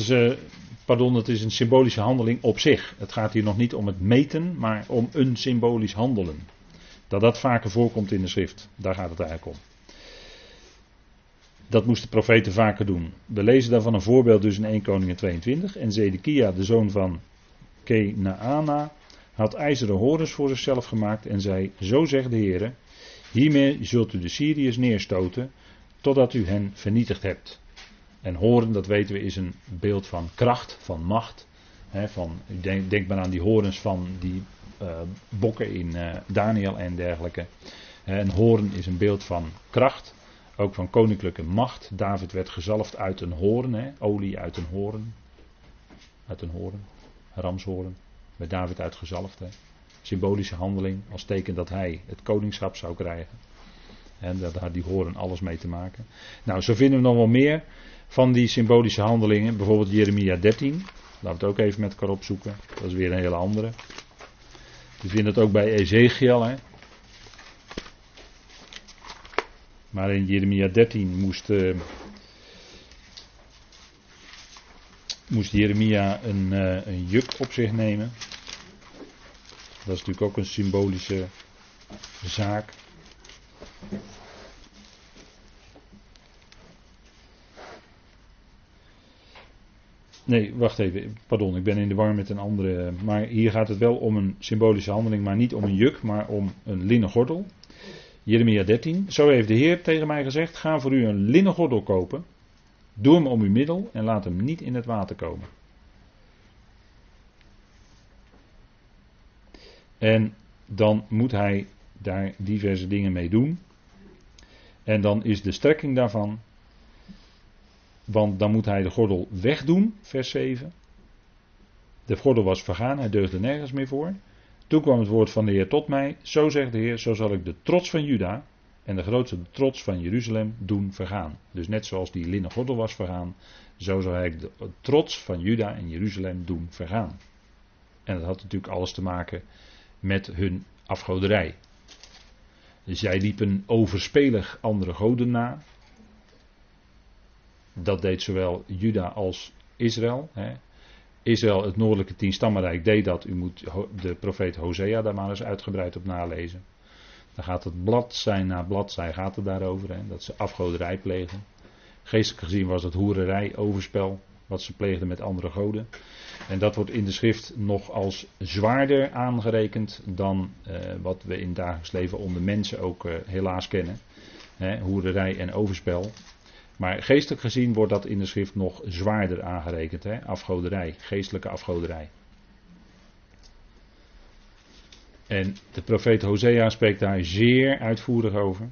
Is, uh, pardon, dat is een symbolische handeling op zich. Het gaat hier nog niet om het meten, maar om een symbolisch handelen. Dat dat vaker voorkomt in de schrift. Daar gaat het eigenlijk om. Dat moesten profeten vaker doen. We lezen daarvan een voorbeeld dus in 1 Koningen 22. En Zedekia, de zoon van Kenaana, had ijzeren horens voor zichzelf gemaakt en zei, zo zegt de Heer, hiermee zult u de Syriërs neerstoten, totdat u hen vernietigd hebt. En horen, dat weten we, is een beeld van kracht, van macht. van, denk, denk maar aan die horens van die uh, bokken in uh, Daniel en dergelijke. En hoorn is een beeld van kracht, ook van koninklijke macht. David werd gezalfd uit een hoorn, olie uit een hoorn. Uit een hoorn, ramshoorn. Werd David uitgezalfd. Symbolische handeling als teken dat hij het koningschap zou krijgen. En dat had die horen alles mee te maken. Nou, zo vinden we nog wel meer van die symbolische handelingen. Bijvoorbeeld Jeremia 13. Laten we het ook even met elkaar opzoeken. Dat is weer een hele andere. We vinden het ook bij Ezekiel. Hè. Maar in Jeremia 13 moest, uh, moest Jeremia een, uh, een juk op zich nemen. Dat is natuurlijk ook een symbolische zaak. Nee, wacht even. Pardon, ik ben in de war met een andere. Maar hier gaat het wel om een symbolische handeling, maar niet om een juk, maar om een linnen gordel. Jeremia 13. Zo heeft de Heer tegen mij gezegd: Ga voor u een linnen gordel kopen. Doe hem om uw middel en laat hem niet in het water komen. En dan moet hij daar diverse dingen mee doen. En dan is de strekking daarvan want dan moet hij de gordel wegdoen, vers 7. De gordel was vergaan, hij deugde nergens meer voor. Toen kwam het woord van de Heer tot mij. Zo zegt de Heer, zo zal ik de trots van Juda en de grootste trots van Jeruzalem doen vergaan. Dus net zoals die linnen gordel was vergaan, zo zal hij de trots van Juda en Jeruzalem doen vergaan. En dat had natuurlijk alles te maken met hun afgoderij. Zij liepen overspelig andere goden na. Dat deed zowel Juda als Israël. Hè. Israël, het noordelijke tienstammenrijk, deed dat. U moet de profeet Hosea daar maar eens uitgebreid op nalezen. Dan gaat het bladzij na bladzij gaat het daarover. Hè, dat ze afgoderij plegen. Geestelijk gezien was het hoererij, overspel. Wat ze pleegden met andere goden. En dat wordt in de schrift nog als zwaarder aangerekend dan eh, wat we in het dagelijks leven onder mensen ook eh, helaas kennen. Hè, en overspel. Maar geestelijk gezien wordt dat in de schrift nog zwaarder aangerekend. Hè? Afgoderij, geestelijke afgoderij. En de profeet Hosea spreekt daar zeer uitvoerig over.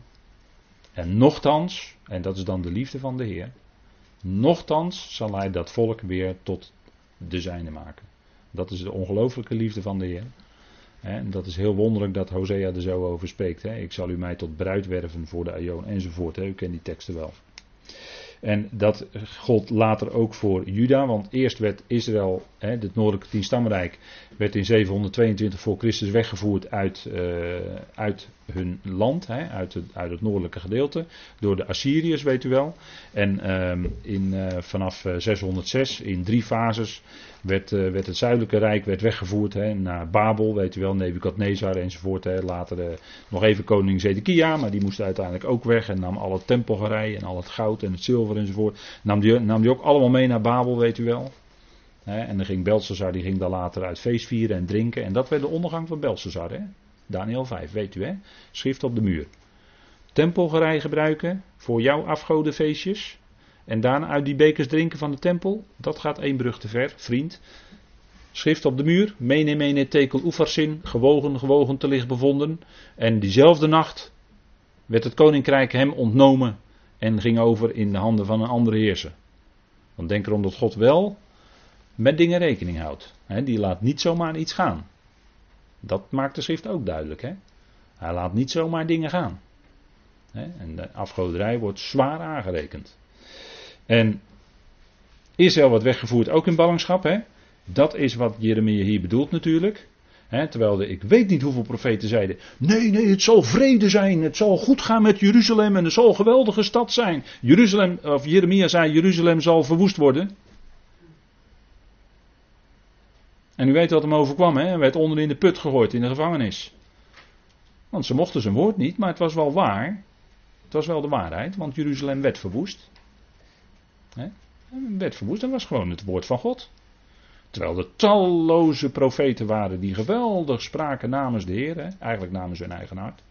En nochtans, en dat is dan de liefde van de Heer, nochtans zal hij dat volk weer tot de zijne maken. Dat is de ongelooflijke liefde van de Heer. En dat is heel wonderlijk dat Hosea er zo over spreekt. Ik zal u mij tot bruid werven voor de Aion enzovoort. U kent die teksten wel. En dat gold later ook voor Juda, want eerst werd Israël, hè, het noordelijke tienstammenrijk, werd in 722 voor Christus weggevoerd uit, uh, uit hun land, hè, uit, het, uit het noordelijke gedeelte, door de Assyriërs, weet u wel. En um, in, uh, vanaf 606, in drie fases, werd, uh, werd het zuidelijke rijk werd weggevoerd hè, naar Babel, weet u wel, Nebukadnezar enzovoort. Later uh, nog even koning Zedekia, maar die moest uiteindelijk ook weg en nam al het tempelgerij en al het goud en het zilver enzovoort. Nam die, nam die ook allemaal mee naar Babel, weet u wel. Hè. En dan ging Belshazzar, die ging daar later uit feest vieren en drinken. En dat werd de ondergang van Belshazzar, hè. Daniel 5, weet u hè. Schrift op de muur. Tempelgerij gebruiken voor jouw afgodenfeestjes. En daarna uit die bekers drinken van de tempel, dat gaat één brug te ver, vriend. Schrift op de muur, mene mene tekel oefarsin, gewogen, gewogen te licht bevonden. En diezelfde nacht werd het koninkrijk hem ontnomen en ging over in de handen van een andere heerser. Want denk erom dat God wel met dingen rekening houdt. die laat niet zomaar iets gaan. Dat maakt de schrift ook duidelijk. Hij laat niet zomaar dingen gaan. en de afgoderij wordt zwaar aangerekend. En Israël wordt weggevoerd ook in ballingschap. Hè? Dat is wat Jeremia hier bedoelt natuurlijk. terwijl de, ik weet niet hoeveel profeten zeiden. Nee, nee, het zal vrede zijn. Het zal goed gaan met Jeruzalem. En het zal een geweldige stad zijn. Jeruzalem, of Jeremia zei: Jeruzalem zal verwoest worden. En u weet wat hem overkwam. Hè? Hij werd onder in de put gegooid in de gevangenis. Want ze mochten zijn woord niet, maar het was wel waar. Het was wel de waarheid, want Jeruzalem werd verwoest. Hè? werd verwoest, dat was gewoon het woord van God. Terwijl er talloze profeten waren die geweldig spraken namens de Heer, eigenlijk namens hun eigen hart.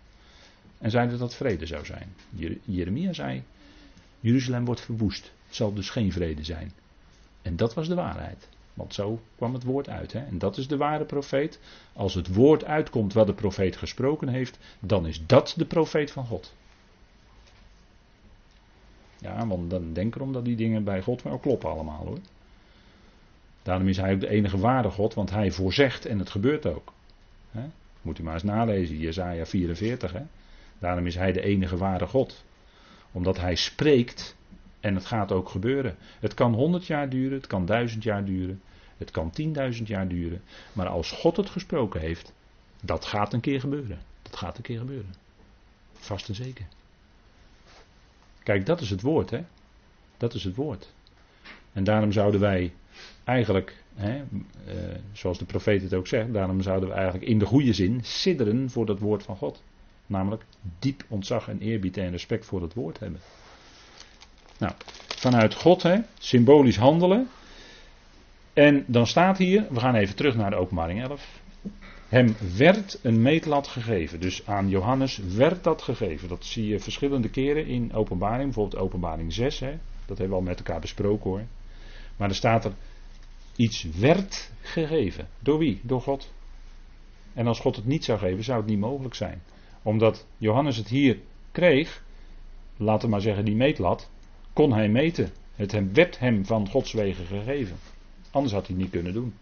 En zeiden dat vrede zou zijn. Jeremia zei, Jeruzalem wordt verwoest. Het zal dus geen vrede zijn. En dat was de waarheid. Want zo kwam het woord uit. Hè? En dat is de ware profeet. Als het woord uitkomt wat de profeet gesproken heeft, dan is dat de profeet van God. Ja, want dan denk erom dat die dingen bij God wel kloppen allemaal hoor. Daarom is hij ook de enige ware God, want hij voorzegt en het gebeurt ook. Moet u maar eens nalezen, Jezaja 44. Hè? Daarom is hij de enige ware God. Omdat hij spreekt en het gaat ook gebeuren. Het kan honderd jaar duren, het kan duizend jaar duren, het kan tienduizend jaar duren. Maar als God het gesproken heeft, dat gaat een keer gebeuren. Dat gaat een keer gebeuren. Vast en zeker. Kijk, dat is het woord, hè? Dat is het woord. En daarom zouden wij eigenlijk, hè, eh, zoals de profeet het ook zegt, daarom zouden we eigenlijk in de goede zin sidderen voor dat woord van God. Namelijk diep ontzag en eerbied en respect voor het woord hebben. Nou, vanuit God, hè, symbolisch handelen. En dan staat hier, we gaan even terug naar de openbaring 11. Hem werd een meetlat gegeven. Dus aan Johannes werd dat gegeven. Dat zie je verschillende keren in openbaring. Bijvoorbeeld openbaring 6. Hè. Dat hebben we al met elkaar besproken hoor. Maar er staat er iets werd gegeven. Door wie? Door God. En als God het niet zou geven, zou het niet mogelijk zijn. Omdat Johannes het hier kreeg, laten we maar zeggen die meetlat, kon hij meten. Het werd hem van Gods wegen gegeven. Anders had hij het niet kunnen doen.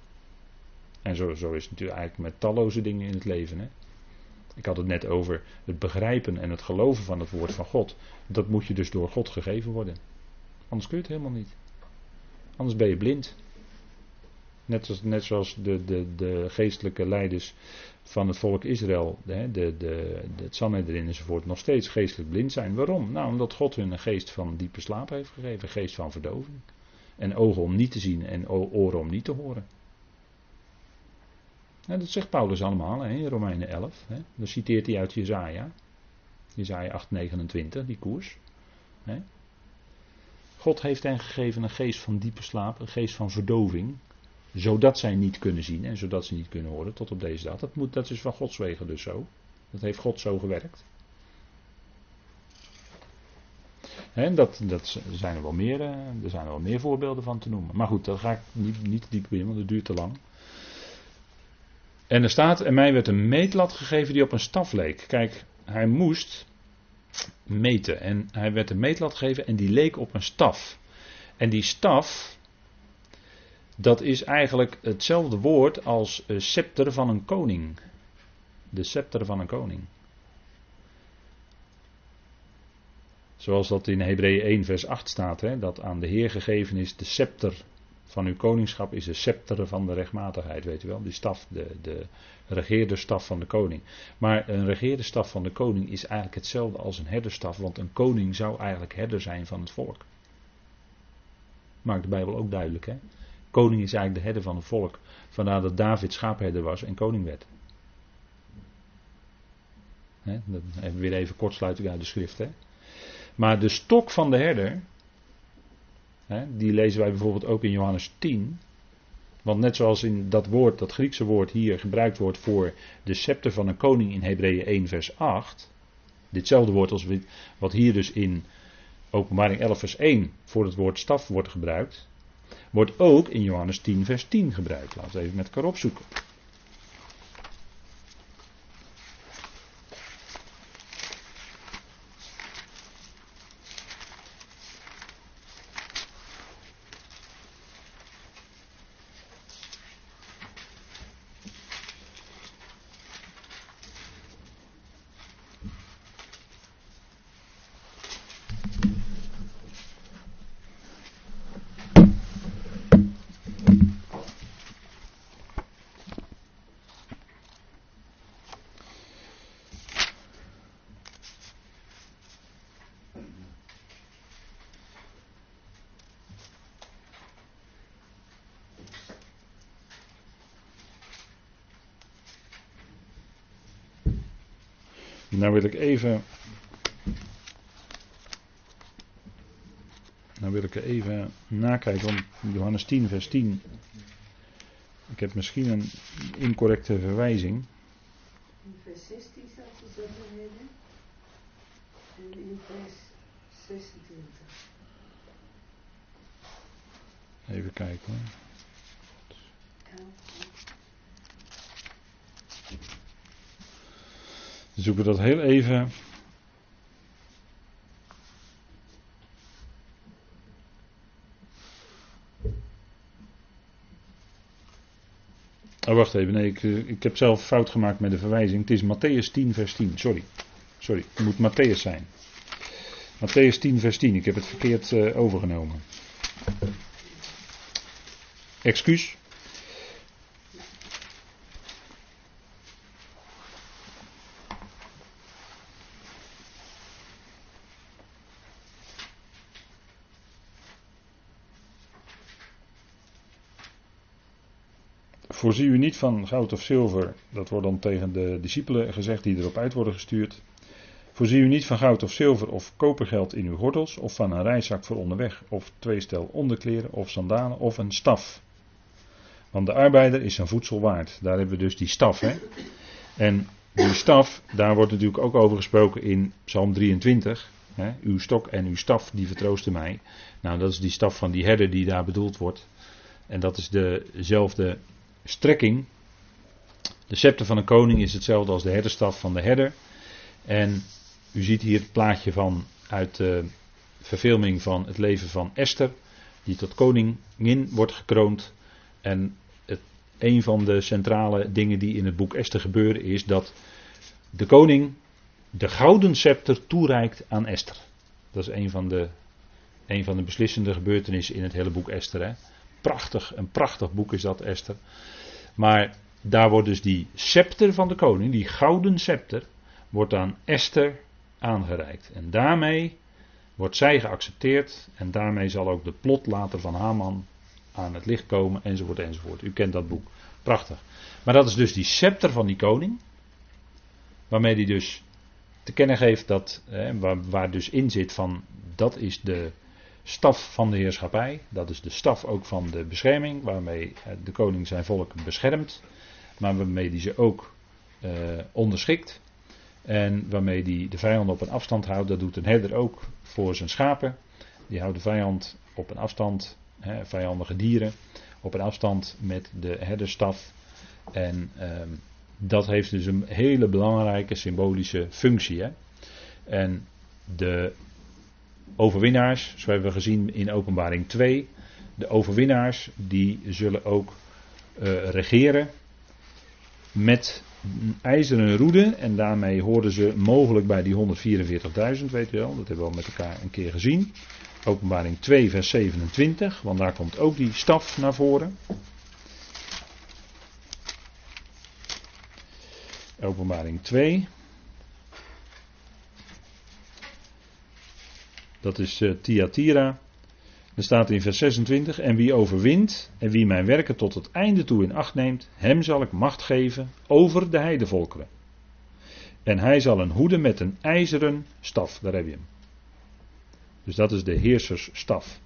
En zo, zo is het natuurlijk eigenlijk met talloze dingen in het leven. Hè? Ik had het net over het begrijpen en het geloven van het woord van God. Dat moet je dus door God gegeven worden. Anders kun je het helemaal niet. Anders ben je blind. Net, net zoals de, de, de geestelijke leiders van het volk Israël, de, de, de, het Sanhedrin enzovoort, nog steeds geestelijk blind zijn. Waarom? Nou, omdat God hun een geest van diepe slaap heeft gegeven, een geest van verdoving. En ogen om niet te zien en oren om niet te horen. Dat zegt Paulus allemaal hè, in Romeinen 11. Hè. Dan citeert hij uit Jezaja. Jezaja 8, 29, die koers. Hè. God heeft hen gegeven een geest van diepe slaap, een geest van verdoving zodat zij niet kunnen zien en zodat ze niet kunnen horen tot op deze dag. Dat, moet, dat is van Gods wegen dus zo. Dat heeft God zo gewerkt. En dat, dat zijn er, wel meer, eh, er zijn er wel meer voorbeelden van te noemen. Maar goed, daar ga ik niet, niet diep in, want het duurt te lang. En er staat, en mij werd een meetlat gegeven die op een staf leek. Kijk, hij moest meten. En hij werd een meetlat gegeven en die leek op een staf. En die staf, dat is eigenlijk hetzelfde woord als scepter van een koning. De scepter van een koning. Zoals dat in Hebreeën 1 vers 8 staat, hè, dat aan de Heer gegeven is de scepter van uw koningschap is de scepter van de rechtmatigheid, weet u wel. Die staf, de, de regeerde staf van de koning. Maar een regeerde staf van de koning is eigenlijk hetzelfde als een herderstaf, want een koning zou eigenlijk herder zijn van het volk. Maakt de Bijbel ook duidelijk, hè. Koning is eigenlijk de herder van het volk. Vandaar dat David schaapherder was en koning werd. He, dan hebben we weer even kortsluiting uit de schrift. He. Maar de stok van de herder, die lezen wij bijvoorbeeld ook in Johannes 10. Want net zoals in dat woord, dat Griekse woord hier gebruikt wordt voor de scepter van een koning in Hebreeën 1 vers 8. Ditzelfde woord als wat hier dus in Openbaring 11 vers 1 voor het woord staf wordt gebruikt wordt ook in Johannes 10, vers 10 gebruikt. Laten we even met elkaar opzoeken. Nou wil ik even. Nou wil ik even nakijken, om Johannes 10, vers 10. Ik heb misschien een incorrecte verwijzing. In vers 16 staat de zonderheden. En in vers 26. Even kijken hoor. Ja. Dan zoeken we dat heel even. Oh, wacht even. Nee, ik, eh, ik heb zelf fout gemaakt met de verwijzing. Het is Matthäus 10, vers 10. Sorry. Sorry. Het moet Matthäus zijn. Matthäus 10, vers 10. Ik heb het verkeerd eh, overgenomen. Excuus. Voorzie u niet van goud of zilver, dat wordt dan tegen de discipelen gezegd die erop uit worden gestuurd. Voorzie u niet van goud of zilver of kopergeld in uw gordels, of van een reiszak voor onderweg, of twee stel onderkleren, of sandalen, of een staf. Want de arbeider is zijn voedsel waard. Daar hebben we dus die staf. Hè? En die staf, daar wordt natuurlijk ook over gesproken in Psalm 23. Hè? Uw stok en uw staf, die vertroosten mij. Nou, dat is die staf van die herder die daar bedoeld wordt. En dat is dezelfde strekking. De scepter van een koning is hetzelfde als de herderstaf van de herder. En u ziet hier het plaatje van uit de verfilming van het leven van Esther, die tot koningin wordt gekroond. En het, een van de centrale dingen die in het boek Esther gebeuren is dat de koning de gouden scepter toereikt aan Esther. Dat is een van de, een van de beslissende gebeurtenissen in het hele boek Esther. Hè. Prachtig, een prachtig boek is dat, Esther. Maar daar wordt dus die scepter van de koning, die gouden scepter, wordt aan Esther aangereikt. En daarmee wordt zij geaccepteerd en daarmee zal ook de plot later van Haman aan het licht komen enzovoort enzovoort. U kent dat boek. Prachtig. Maar dat is dus die scepter van die koning. Waarmee hij dus te kennen geeft dat, hè, waar, waar dus in zit van dat is de staf van de heerschappij. Dat is de staf ook van de bescherming, waarmee eh, de koning zijn volk beschermt, maar waarmee hij ze ook uh, onderschikt. En waarmee hij de vijand op een afstand houdt. Dat doet een herder ook voor zijn schapen. Die houdt de vijand op een afstand, hè, vijandige dieren, op een afstand met de herderstaf. En uh, dat heeft dus een hele belangrijke symbolische functie. Hè. En de overwinnaars, zo hebben we gezien in openbaring 2, de overwinnaars die zullen ook uh, regeren met ijzeren roede en daarmee hoorden ze mogelijk bij die 144.000, weet u wel, dat hebben we al met elkaar een keer gezien. Openbaring 2 vers 27, want daar komt ook die staf naar voren. Openbaring 2. Dat is uh, Thyatira. Er staat in vers 26: En wie overwint en wie mijn werken tot het einde toe in acht neemt, hem zal ik macht geven over de heidevolkeren. En hij zal een hoede met een ijzeren staf, daar heb je hem. Dus dat is de heersersstaf.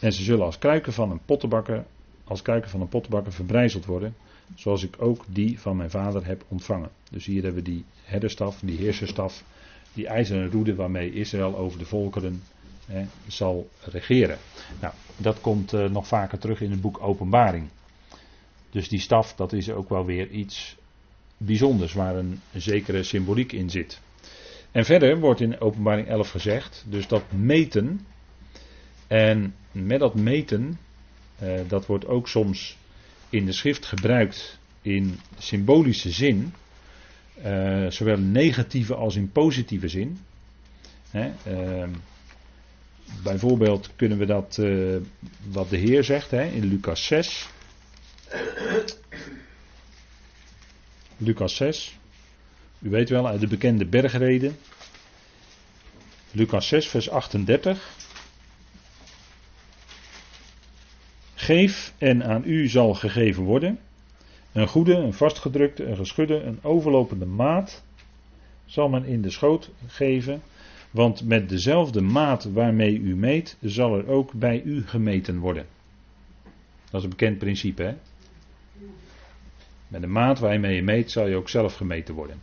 En ze zullen als kruiken van een pottenbakker, als kruiken van een pottenbakker verbrijzeld worden, zoals ik ook die van mijn vader heb ontvangen. Dus hier hebben we die herderstaf, die heerserstaf die ijzeren roede waarmee Israël over de volkeren zal regeren. Nou, dat komt uh, nog vaker terug in het boek Openbaring. Dus die staf, dat is ook wel weer iets bijzonders waar een, zekere symboliek in zit. En verder wordt in Openbaring 11 gezegd, dus dat meten, en met dat meten, uh, dat wordt ook soms in de schrift gebruikt in symbolische zin. Uh, zowel in negatieve als in positieve zin. Hè, uh, bijvoorbeeld kunnen we dat, uh, wat de Heer zegt hè, in Lucas 6. Lucas 6. U weet wel uit de bekende bergreden. Lucas 6, vers 38. Geef en aan u zal gegeven worden. Een goede, een vastgedrukte, een geschudde, een overlopende maat zal men in de schoot geven. Want met dezelfde maat waarmee u meet, zal er ook bij u gemeten worden. Dat is een bekend principe, hè? Met de maat waarmee je meet zal je ook zelf gemeten worden.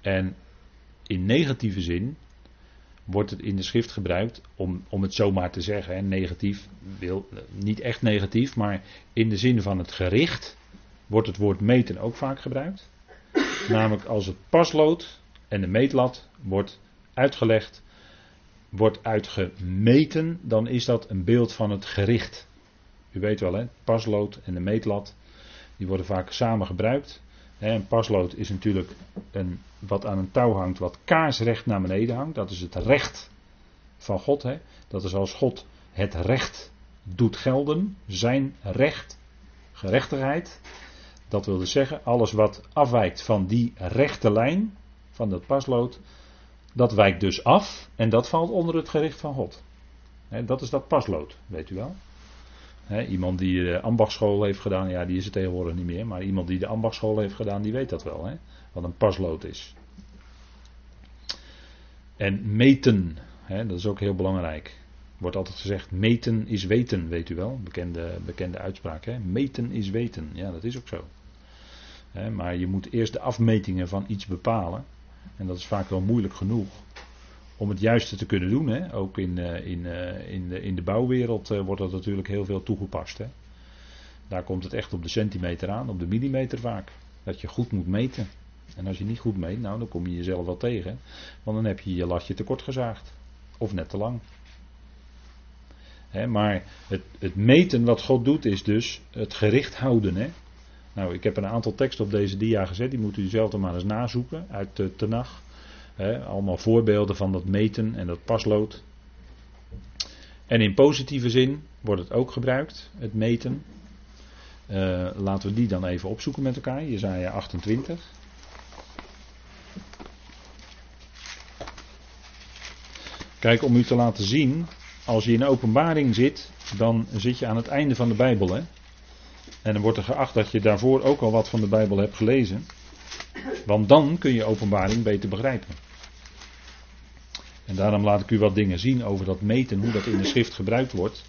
En in negatieve zin wordt het in de schrift gebruikt, om, om het zomaar te zeggen, hè, negatief, wil, niet echt negatief, maar in de zin van het gericht wordt het woord meten ook vaak gebruikt. Namelijk als het paslood en de meetlat wordt uitgelegd, wordt uitgemeten, dan is dat een beeld van het gericht. U weet wel, hè, paslood en de meetlat, die worden vaak samen gebruikt. Een paslood is natuurlijk een, wat aan een touw hangt, wat kaarsrecht naar beneden hangt. Dat is het recht van God. Hè? Dat is als God het recht doet gelden, zijn recht, gerechtigheid. Dat wil dus zeggen, alles wat afwijkt van die rechte lijn, van dat paslood, dat wijkt dus af en dat valt onder het gericht van God. Dat is dat paslood, weet u wel iemand die de ambachtschool heeft gedaan, ja, die is er tegenwoordig niet meer. Maar iemand die de ambachtschool heeft gedaan, die weet dat wel. wat een paslood is. En meten, dat is ook heel belangrijk. Wordt altijd gezegd, meten is weten, weet u wel. Bekende, bekende uitspraak. Hè? Meten is weten. Ja, dat is ook zo. maar je moet eerst de afmetingen van iets bepalen. En dat is vaak wel moeilijk genoeg om het juiste te kunnen doen. Hè. Ook in, uh, in, uh, in, de, in de bouwwereld uh, wordt dat natuurlijk heel veel toegepast. Hè. Daar komt het echt op de centimeter aan, op de millimeter vaak. Dat je goed moet meten. En als je niet goed meet, nou dan kom je jezelf wel tegen. Want dan heb je je latje tekort gezaagd. Of net te lang. Hè, maar het, het, meten wat God doet is dus het gericht houden. Hè. Nou, ik heb een aantal teksten op deze dia gezet. Die moet u zelf dan maar eens nazoeken uit de Tenach allemaal voorbeelden van dat meten en dat paslood. En in positieve zin wordt het ook gebruikt, het meten. Uh, laten we die dan even opzoeken met elkaar. Jezaja 28. Kijk, om u te laten zien, als je in openbaring zit, dan zit je aan het einde van de Bijbel. Hè? En dan wordt er geacht dat je daarvoor ook al wat van de Bijbel hebt gelezen. Want dan kun je openbaring beter begrijpen. En daarom laat ik u wat dingen zien over dat meten, hoe dat in de schrift gebruikt wordt.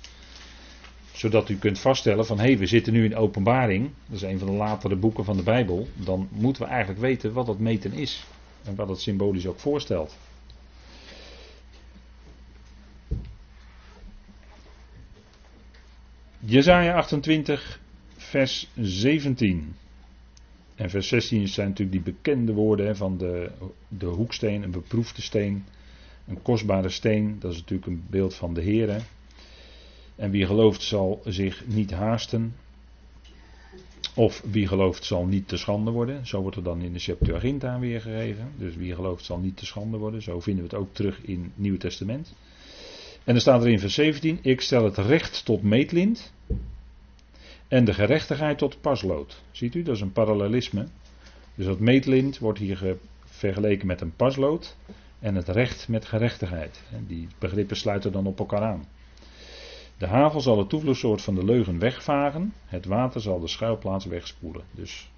Zodat u kunt vaststellen van hé, hey, we zitten nu in openbaring, dat is een van de latere boeken van de Bijbel. Dan moeten we eigenlijk weten wat dat meten is. En wat het symbolisch ook voorstelt. Jezaja 28, vers 17. En vers 16 zijn natuurlijk die bekende woorden van de, de hoeksteen, een beproefde steen. Een kostbare steen, dat is natuurlijk een beeld van de Heer. En wie gelooft zal zich niet haasten. Of wie gelooft zal niet te schande worden. Zo wordt er dan in de Septuaginta weergegeven. Dus wie gelooft zal niet te schande worden. Zo vinden we het ook terug in het Nieuwe Testament. En dan staat er in vers 17: Ik stel het recht tot meetlint. En de gerechtigheid tot paslood. Ziet u, dat is een parallelisme. Dus dat meetlint wordt hier vergeleken met een paslood en het recht met gerechtigheid. Die begrippen sluiten dan op elkaar aan. De havel zal het toevloedsoort van de leugen wegvagen, het water zal de schuilplaats wegspoelen. Dus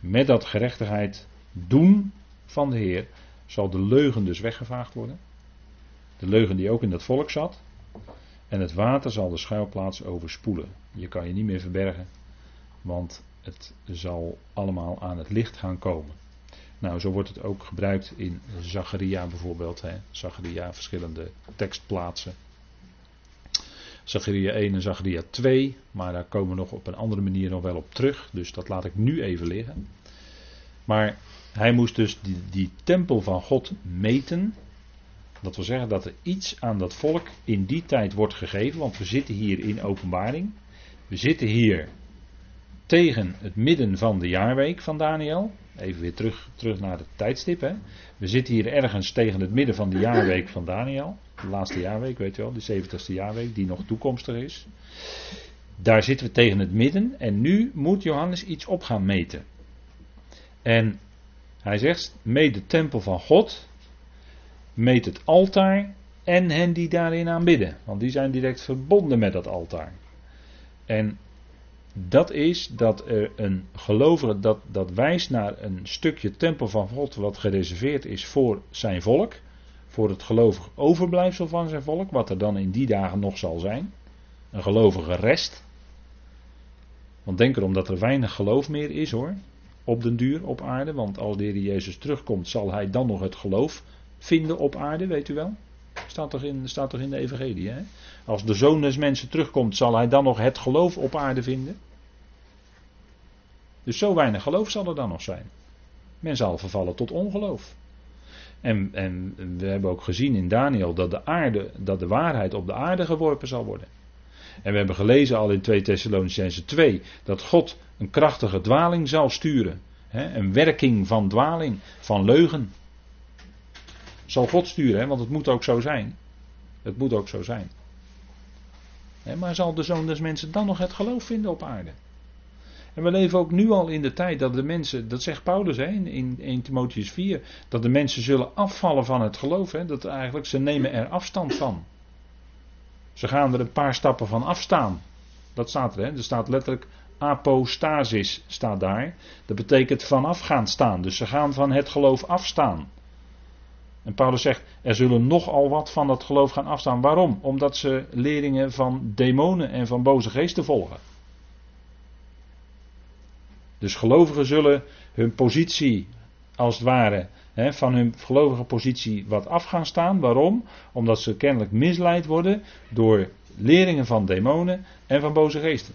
met dat gerechtigheid doen van de Heer zal de leugen dus weggevaagd worden. De leugen die ook in dat volk zat. En het water zal de schuilplaats overspoelen. Je kan je niet meer verbergen, want het zal allemaal aan het licht gaan komen. Nou, zo wordt het ook gebruikt in Zacharia bijvoorbeeld. Hè. Zacharia, verschillende tekstplaatsen. Zacharia 1 en Zacharia 2, maar daar komen we nog op een andere manier nog wel op terug. Dus dat laat ik nu even liggen. Maar hij moest dus die, die tempel van God meten. Dat wil zeggen dat er iets aan dat volk in die tijd wordt gegeven, want we zitten hier in openbaring. We zitten hier tegen het midden van de jaarweek van Daniel. Even weer terug, terug naar het tijdstip. Hè. We zitten hier ergens tegen het midden van de jaarweek van Daniel. De laatste jaarweek, weet je wel, de 70ste jaarweek, die nog toekomstig is. Daar zitten we tegen het midden en nu moet Johannes iets op gaan meten. En hij zegt, meet de tempel van God, meet het altaar en hen die daarin aanbidden. Want die zijn direct verbonden met dat altaar. En dat is dat er een gelovige, dat, dat wijst naar een stukje tempel van God wat gereserveerd is voor zijn volk. Voor het gelovig overblijfsel van zijn volk, wat er dan in die dagen nog zal zijn. Een gelovige rest. Want denk erom dat er weinig geloof meer is hoor. Op den duur op aarde. Want als de Heer Jezus terugkomt, zal hij dan nog het geloof vinden op aarde, weet u wel? Staat toch in, staat toch in de Evangelie. Hè? Als de zoon des mensen terugkomt, zal hij dan nog het geloof op aarde vinden? Dus zo weinig geloof zal er dan nog zijn. Men zal vervallen tot ongeloof. En, en we hebben ook gezien in Daniel dat de, aarde, dat de waarheid op de aarde geworpen zal worden. En we hebben gelezen al in 2 Thessalonicense 2 dat God een krachtige dwaling zal sturen. Hè, een werking van dwaling, van leugen. Zal God sturen, hè, want het moet ook zo zijn. Het moet ook zo zijn. Hè, maar zal de zoon des mensen dan nog het geloof vinden op aarde? En we leven ook nu al in de tijd dat de mensen, dat zegt Paulus hè, in 1 Timotheus 4, dat de mensen zullen afvallen van het geloof. Hè, dat eigenlijk ze nemen er afstand van. Ze gaan er een paar stappen van afstaan. Dat staat er, hè. er staat letterlijk apostasis staat daar. Dat betekent vanaf gaan staan. Dus ze gaan van het geloof afstaan. En Paulus zegt, er zullen nogal wat van dat geloof gaan afstaan. Waarom? Omdat ze leerlingen van demonen en van boze geesten volgen. Dus gelovigen zullen hun positie, als het ware, hè, van hun gelovige positie wat af gaan staan. Waarom? Omdat ze kennelijk misleid worden door leerlingen van demonen en van boze geesten.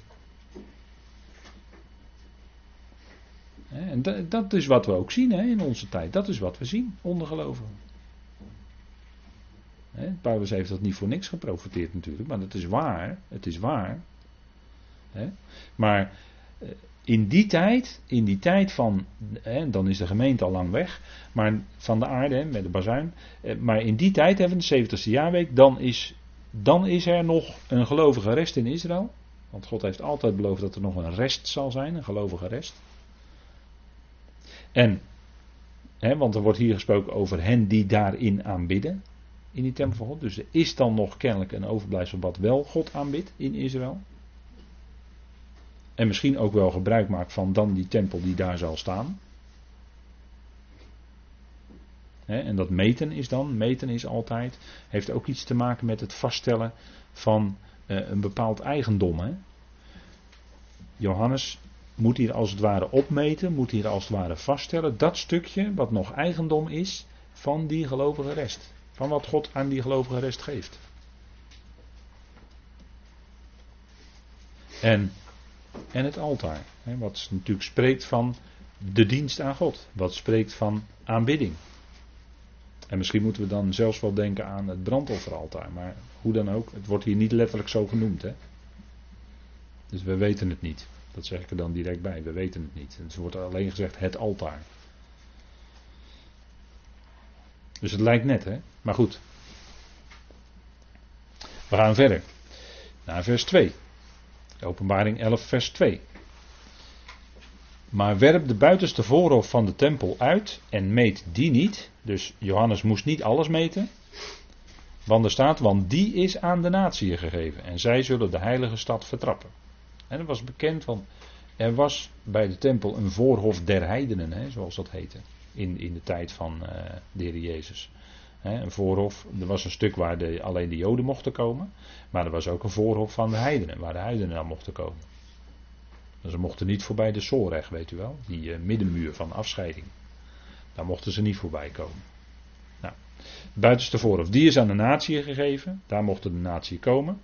En dat, is wat we ook zien hè, in onze tijd. Dat is wat we zien onder gelovigen. Paulus heeft dat niet voor niks geprofiteerd natuurlijk, maar het is waar. Het is waar. Maar eh, in die tijd, in die tijd van, hè, dan is de gemeente al lang weg, maar van de aarde hè, met de bazuin, eh, maar in die tijd hebben de 70ste jaarweek, dan is, dan is er nog een gelovige rest in Israël. Want God heeft altijd beloofd dat er nog een rest zal zijn, een gelovige rest. En, hè, want er wordt hier gesproken over hen die daarin aanbidden, in die tempel van God. Dus er is dan nog kennelijk een overblijfsel wat wel God aanbidt in Israël. En misschien ook wel gebruik maakt van dan die tempel die daar zal staan. en dat meten is dan, meten is altijd, heeft ook iets te maken met het vaststellen van eh, een bepaald eigendom. Johannes moet hier als het ware opmeten, moet hier als het ware vaststellen dat stukje wat nog eigendom is van die gelovige rest. Van wat God aan die gelovige rest geeft. En en het altaar. Wat natuurlijk spreekt van de dienst aan God. Wat spreekt van aanbidding. En misschien moeten we dan zelfs wel denken aan het brandofferaltaar. Maar hoe dan ook, het wordt hier niet letterlijk zo genoemd. Hè? Dus we weten het niet. Dat zeg ik er dan direct bij. We weten het niet. Het wordt alleen gezegd het altaar. Dus het lijkt net, hè? Maar goed. We gaan verder. Naar vers 2. Openbaring 11, vers 2. Maar werp de buitenste voorhof van de tempel uit en meet die niet. Dus Johannes moest niet alles meten. Want er staat, want die is aan de natie gegeven. En zij zullen de heilige stad vertrappen. En dat was bekend, want er was bij de tempel een voorhof der heidenen, hè, zoals dat heette. In, in de tijd van uh, de Heer Jezus een voorhof, er was een stuk waar de, alleen de Joden mochten komen. Maar er was ook een voorhof van de heidenen, waar de heidenen aan mochten komen. Dus ze mochten niet voorbij de Soreg, weet u wel. Die uh, middenmuur van afscheiding. Daar mochten ze niet voorbij komen. Nou, buitenste voorhof, die is aan de natie gegeven. Daar mochten de natie komen.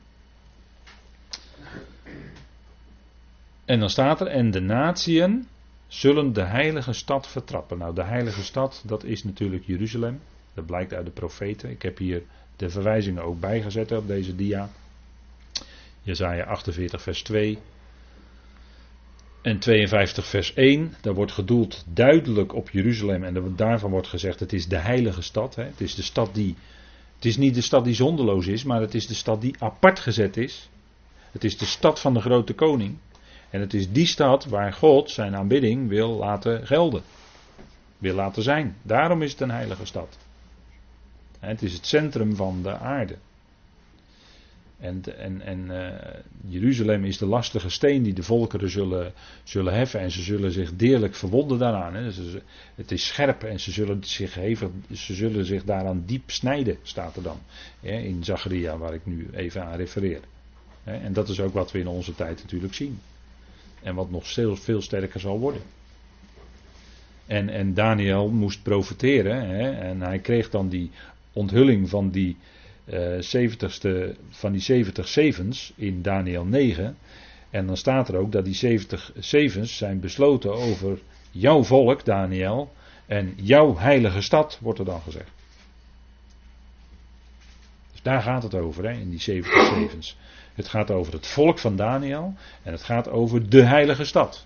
En dan staat er, en de natieën zullen de heilige stad vertrappen. Nou, de heilige stad, dat is natuurlijk Jeruzalem. Dat blijkt uit de profeten. Ik heb hier de verwijzingen ook bijgezet op deze dia. Jezaja 48 vers 2 en 52 vers 1. Daar wordt gedoeld duidelijk op Jeruzalem en daarvan wordt gezegd het is de heilige stad. Hè. Het is de stad die, het is niet de stad die zondeloos is, maar het is de stad die apart gezet is. Het is de stad van de grote koning. En het is die stad waar God zijn aanbidding wil laten gelden. Wil laten zijn. Daarom is het een heilige stad. Het is het centrum van de aarde. En, en, en uh, Jeruzalem is de lastige steen die de volkeren zullen, zullen heffen. En ze zullen zich deerlijk verwonden daaraan. Hè. het is scherp en ze zullen, zich even, ze zullen zich daaraan diep snijden, staat er dan. Hè, in Zacharia, waar ik nu even aan refereer. En dat is ook wat we in onze tijd natuurlijk zien. En wat nog veel, veel sterker zal worden. En, en Daniel moest profiteren. Hè, en hij kreeg dan die onthulling van die uh, van die 70 zevens in Daniel 9. En dan staat er ook dat die 70 zevens zijn besloten over jouw volk, Daniel. En jouw heilige stad, wordt er dan gezegd. Dus daar gaat het over, hè, in die 70 zevens. Het gaat over het volk van Daniel. En het gaat over de heilige stad.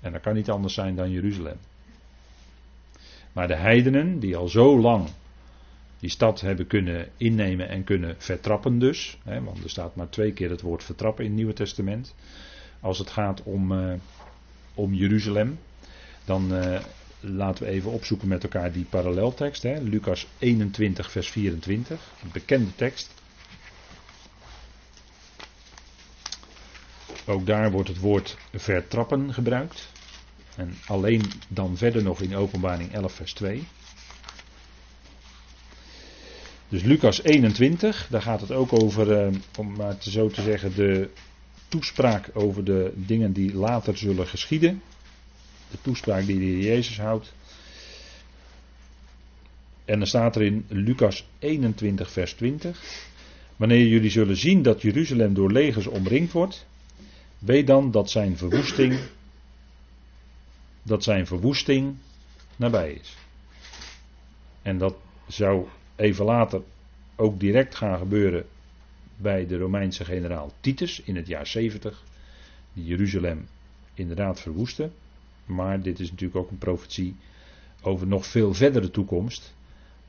En dat kan niet anders zijn dan Jeruzalem. Maar de heidenen, die al zo lang die stad hebben kunnen innemen en kunnen vertrappen dus. Hè, want er staat maar twee keer het woord vertrappen in het Nieuwe Testament. Als het gaat om, uh, om Jeruzalem. Dan uh, laten we even opzoeken met elkaar die paralleltekst. Hè, Lucas 21 vers 24. Een bekende tekst. Ook daar wordt het woord vertrappen gebruikt. En alleen dan verder nog in openbaring 11 vers 2. Dus Lucas 21, daar gaat het ook over, eh, om maar zo te zeggen, de toespraak over de dingen die later zullen geschieden. De toespraak die de Heer Jezus houdt. En dan staat er in Lucas 21, vers 20. Wanneer jullie zullen zien dat Jeruzalem door legers omringd wordt, weet dan dat zijn verwoesting, dat zijn verwoesting nabij is. En dat zou even later ook direct gaan gebeuren bij de Romeinse generaal Titus in het jaar 70, die Jeruzalem inderdaad verwoestte. Maar dit is natuurlijk ook een profetie over nog veel verdere toekomst.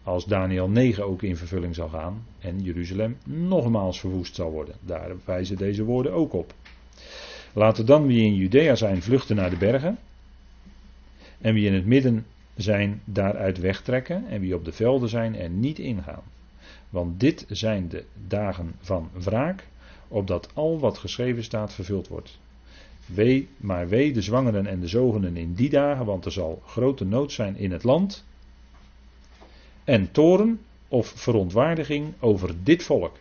Als Daniel 9 ook in vervulling zal gaan en Jeruzalem nogmaals verwoest zal worden. Daar wijzen deze woorden ook op. Laten dan wie in Judea zijn vluchten naar de bergen. En wie in het midden zijn daaruit wegtrekken en wie op de velden zijn er niet ingaan. Want dit zijn de dagen van wraak, opdat al wat geschreven staat vervuld wordt. Wee, maar wee de zwangeren en de zogenen in die dagen, want er zal grote nood zijn in het land. En toren of verontwaardiging over dit volk.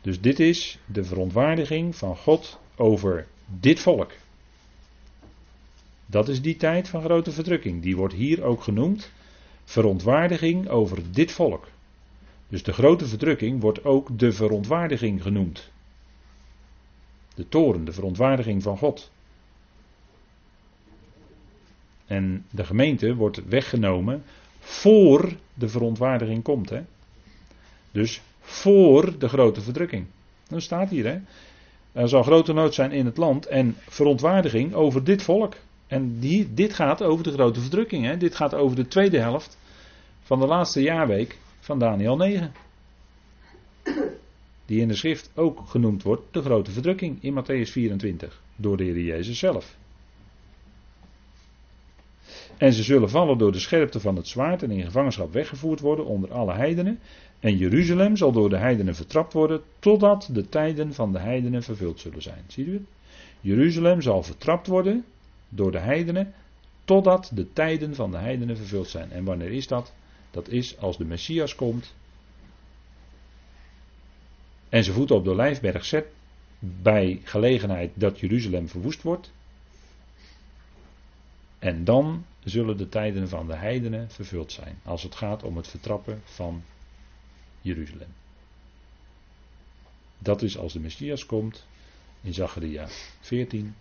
Dus dit is de verontwaardiging van God over dit volk. Dat is die tijd van grote verdrukking. Die wordt hier ook genoemd. Verontwaardiging over dit volk. Dus de grote verdrukking wordt ook de verontwaardiging genoemd. De toren, de verontwaardiging van God. En de gemeente wordt weggenomen voor de verontwaardiging komt. Hè? Dus voor de grote verdrukking. Dat staat hier. Hè? Er zal grote nood zijn in het land en verontwaardiging over dit volk. En die, dit gaat over de grote verdrukking. Hè? Dit gaat over de tweede helft van de laatste jaarweek van Daniel 9. Die in de schrift ook genoemd wordt de grote verdrukking in Matthäus 24 door de Heer Jezus zelf. En ze zullen vallen door de scherpte van het zwaard en in gevangenschap weggevoerd worden onder alle heidenen. En Jeruzalem zal door de heidenen vertrapt worden totdat de tijden van de heidenen vervuld zullen zijn. Ziet u het? Jeruzalem zal vertrapt worden door de heidenen totdat de tijden van de heidenen vervuld zijn. En wanneer is dat? Dat is als de Messias komt en zijn voeten op de Lijfberg zet bij gelegenheid dat Jeruzalem verwoest wordt. En dan zullen de tijden van de heidenen vervuld zijn. Als het gaat om het vertrappen van Jeruzalem. Dat is als de Messias komt in Zacharia 14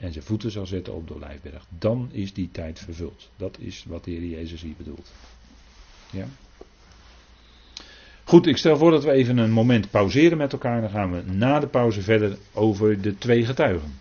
en zijn voeten zal zetten op de Olijfberg. Dan is die tijd vervuld. Dat is wat de Heer Jezus hier bedoelt. Ja. Goed, ik stel voor dat we even een moment pauzeren met elkaar. Dan gaan we na de pauze verder over de twee getuigen.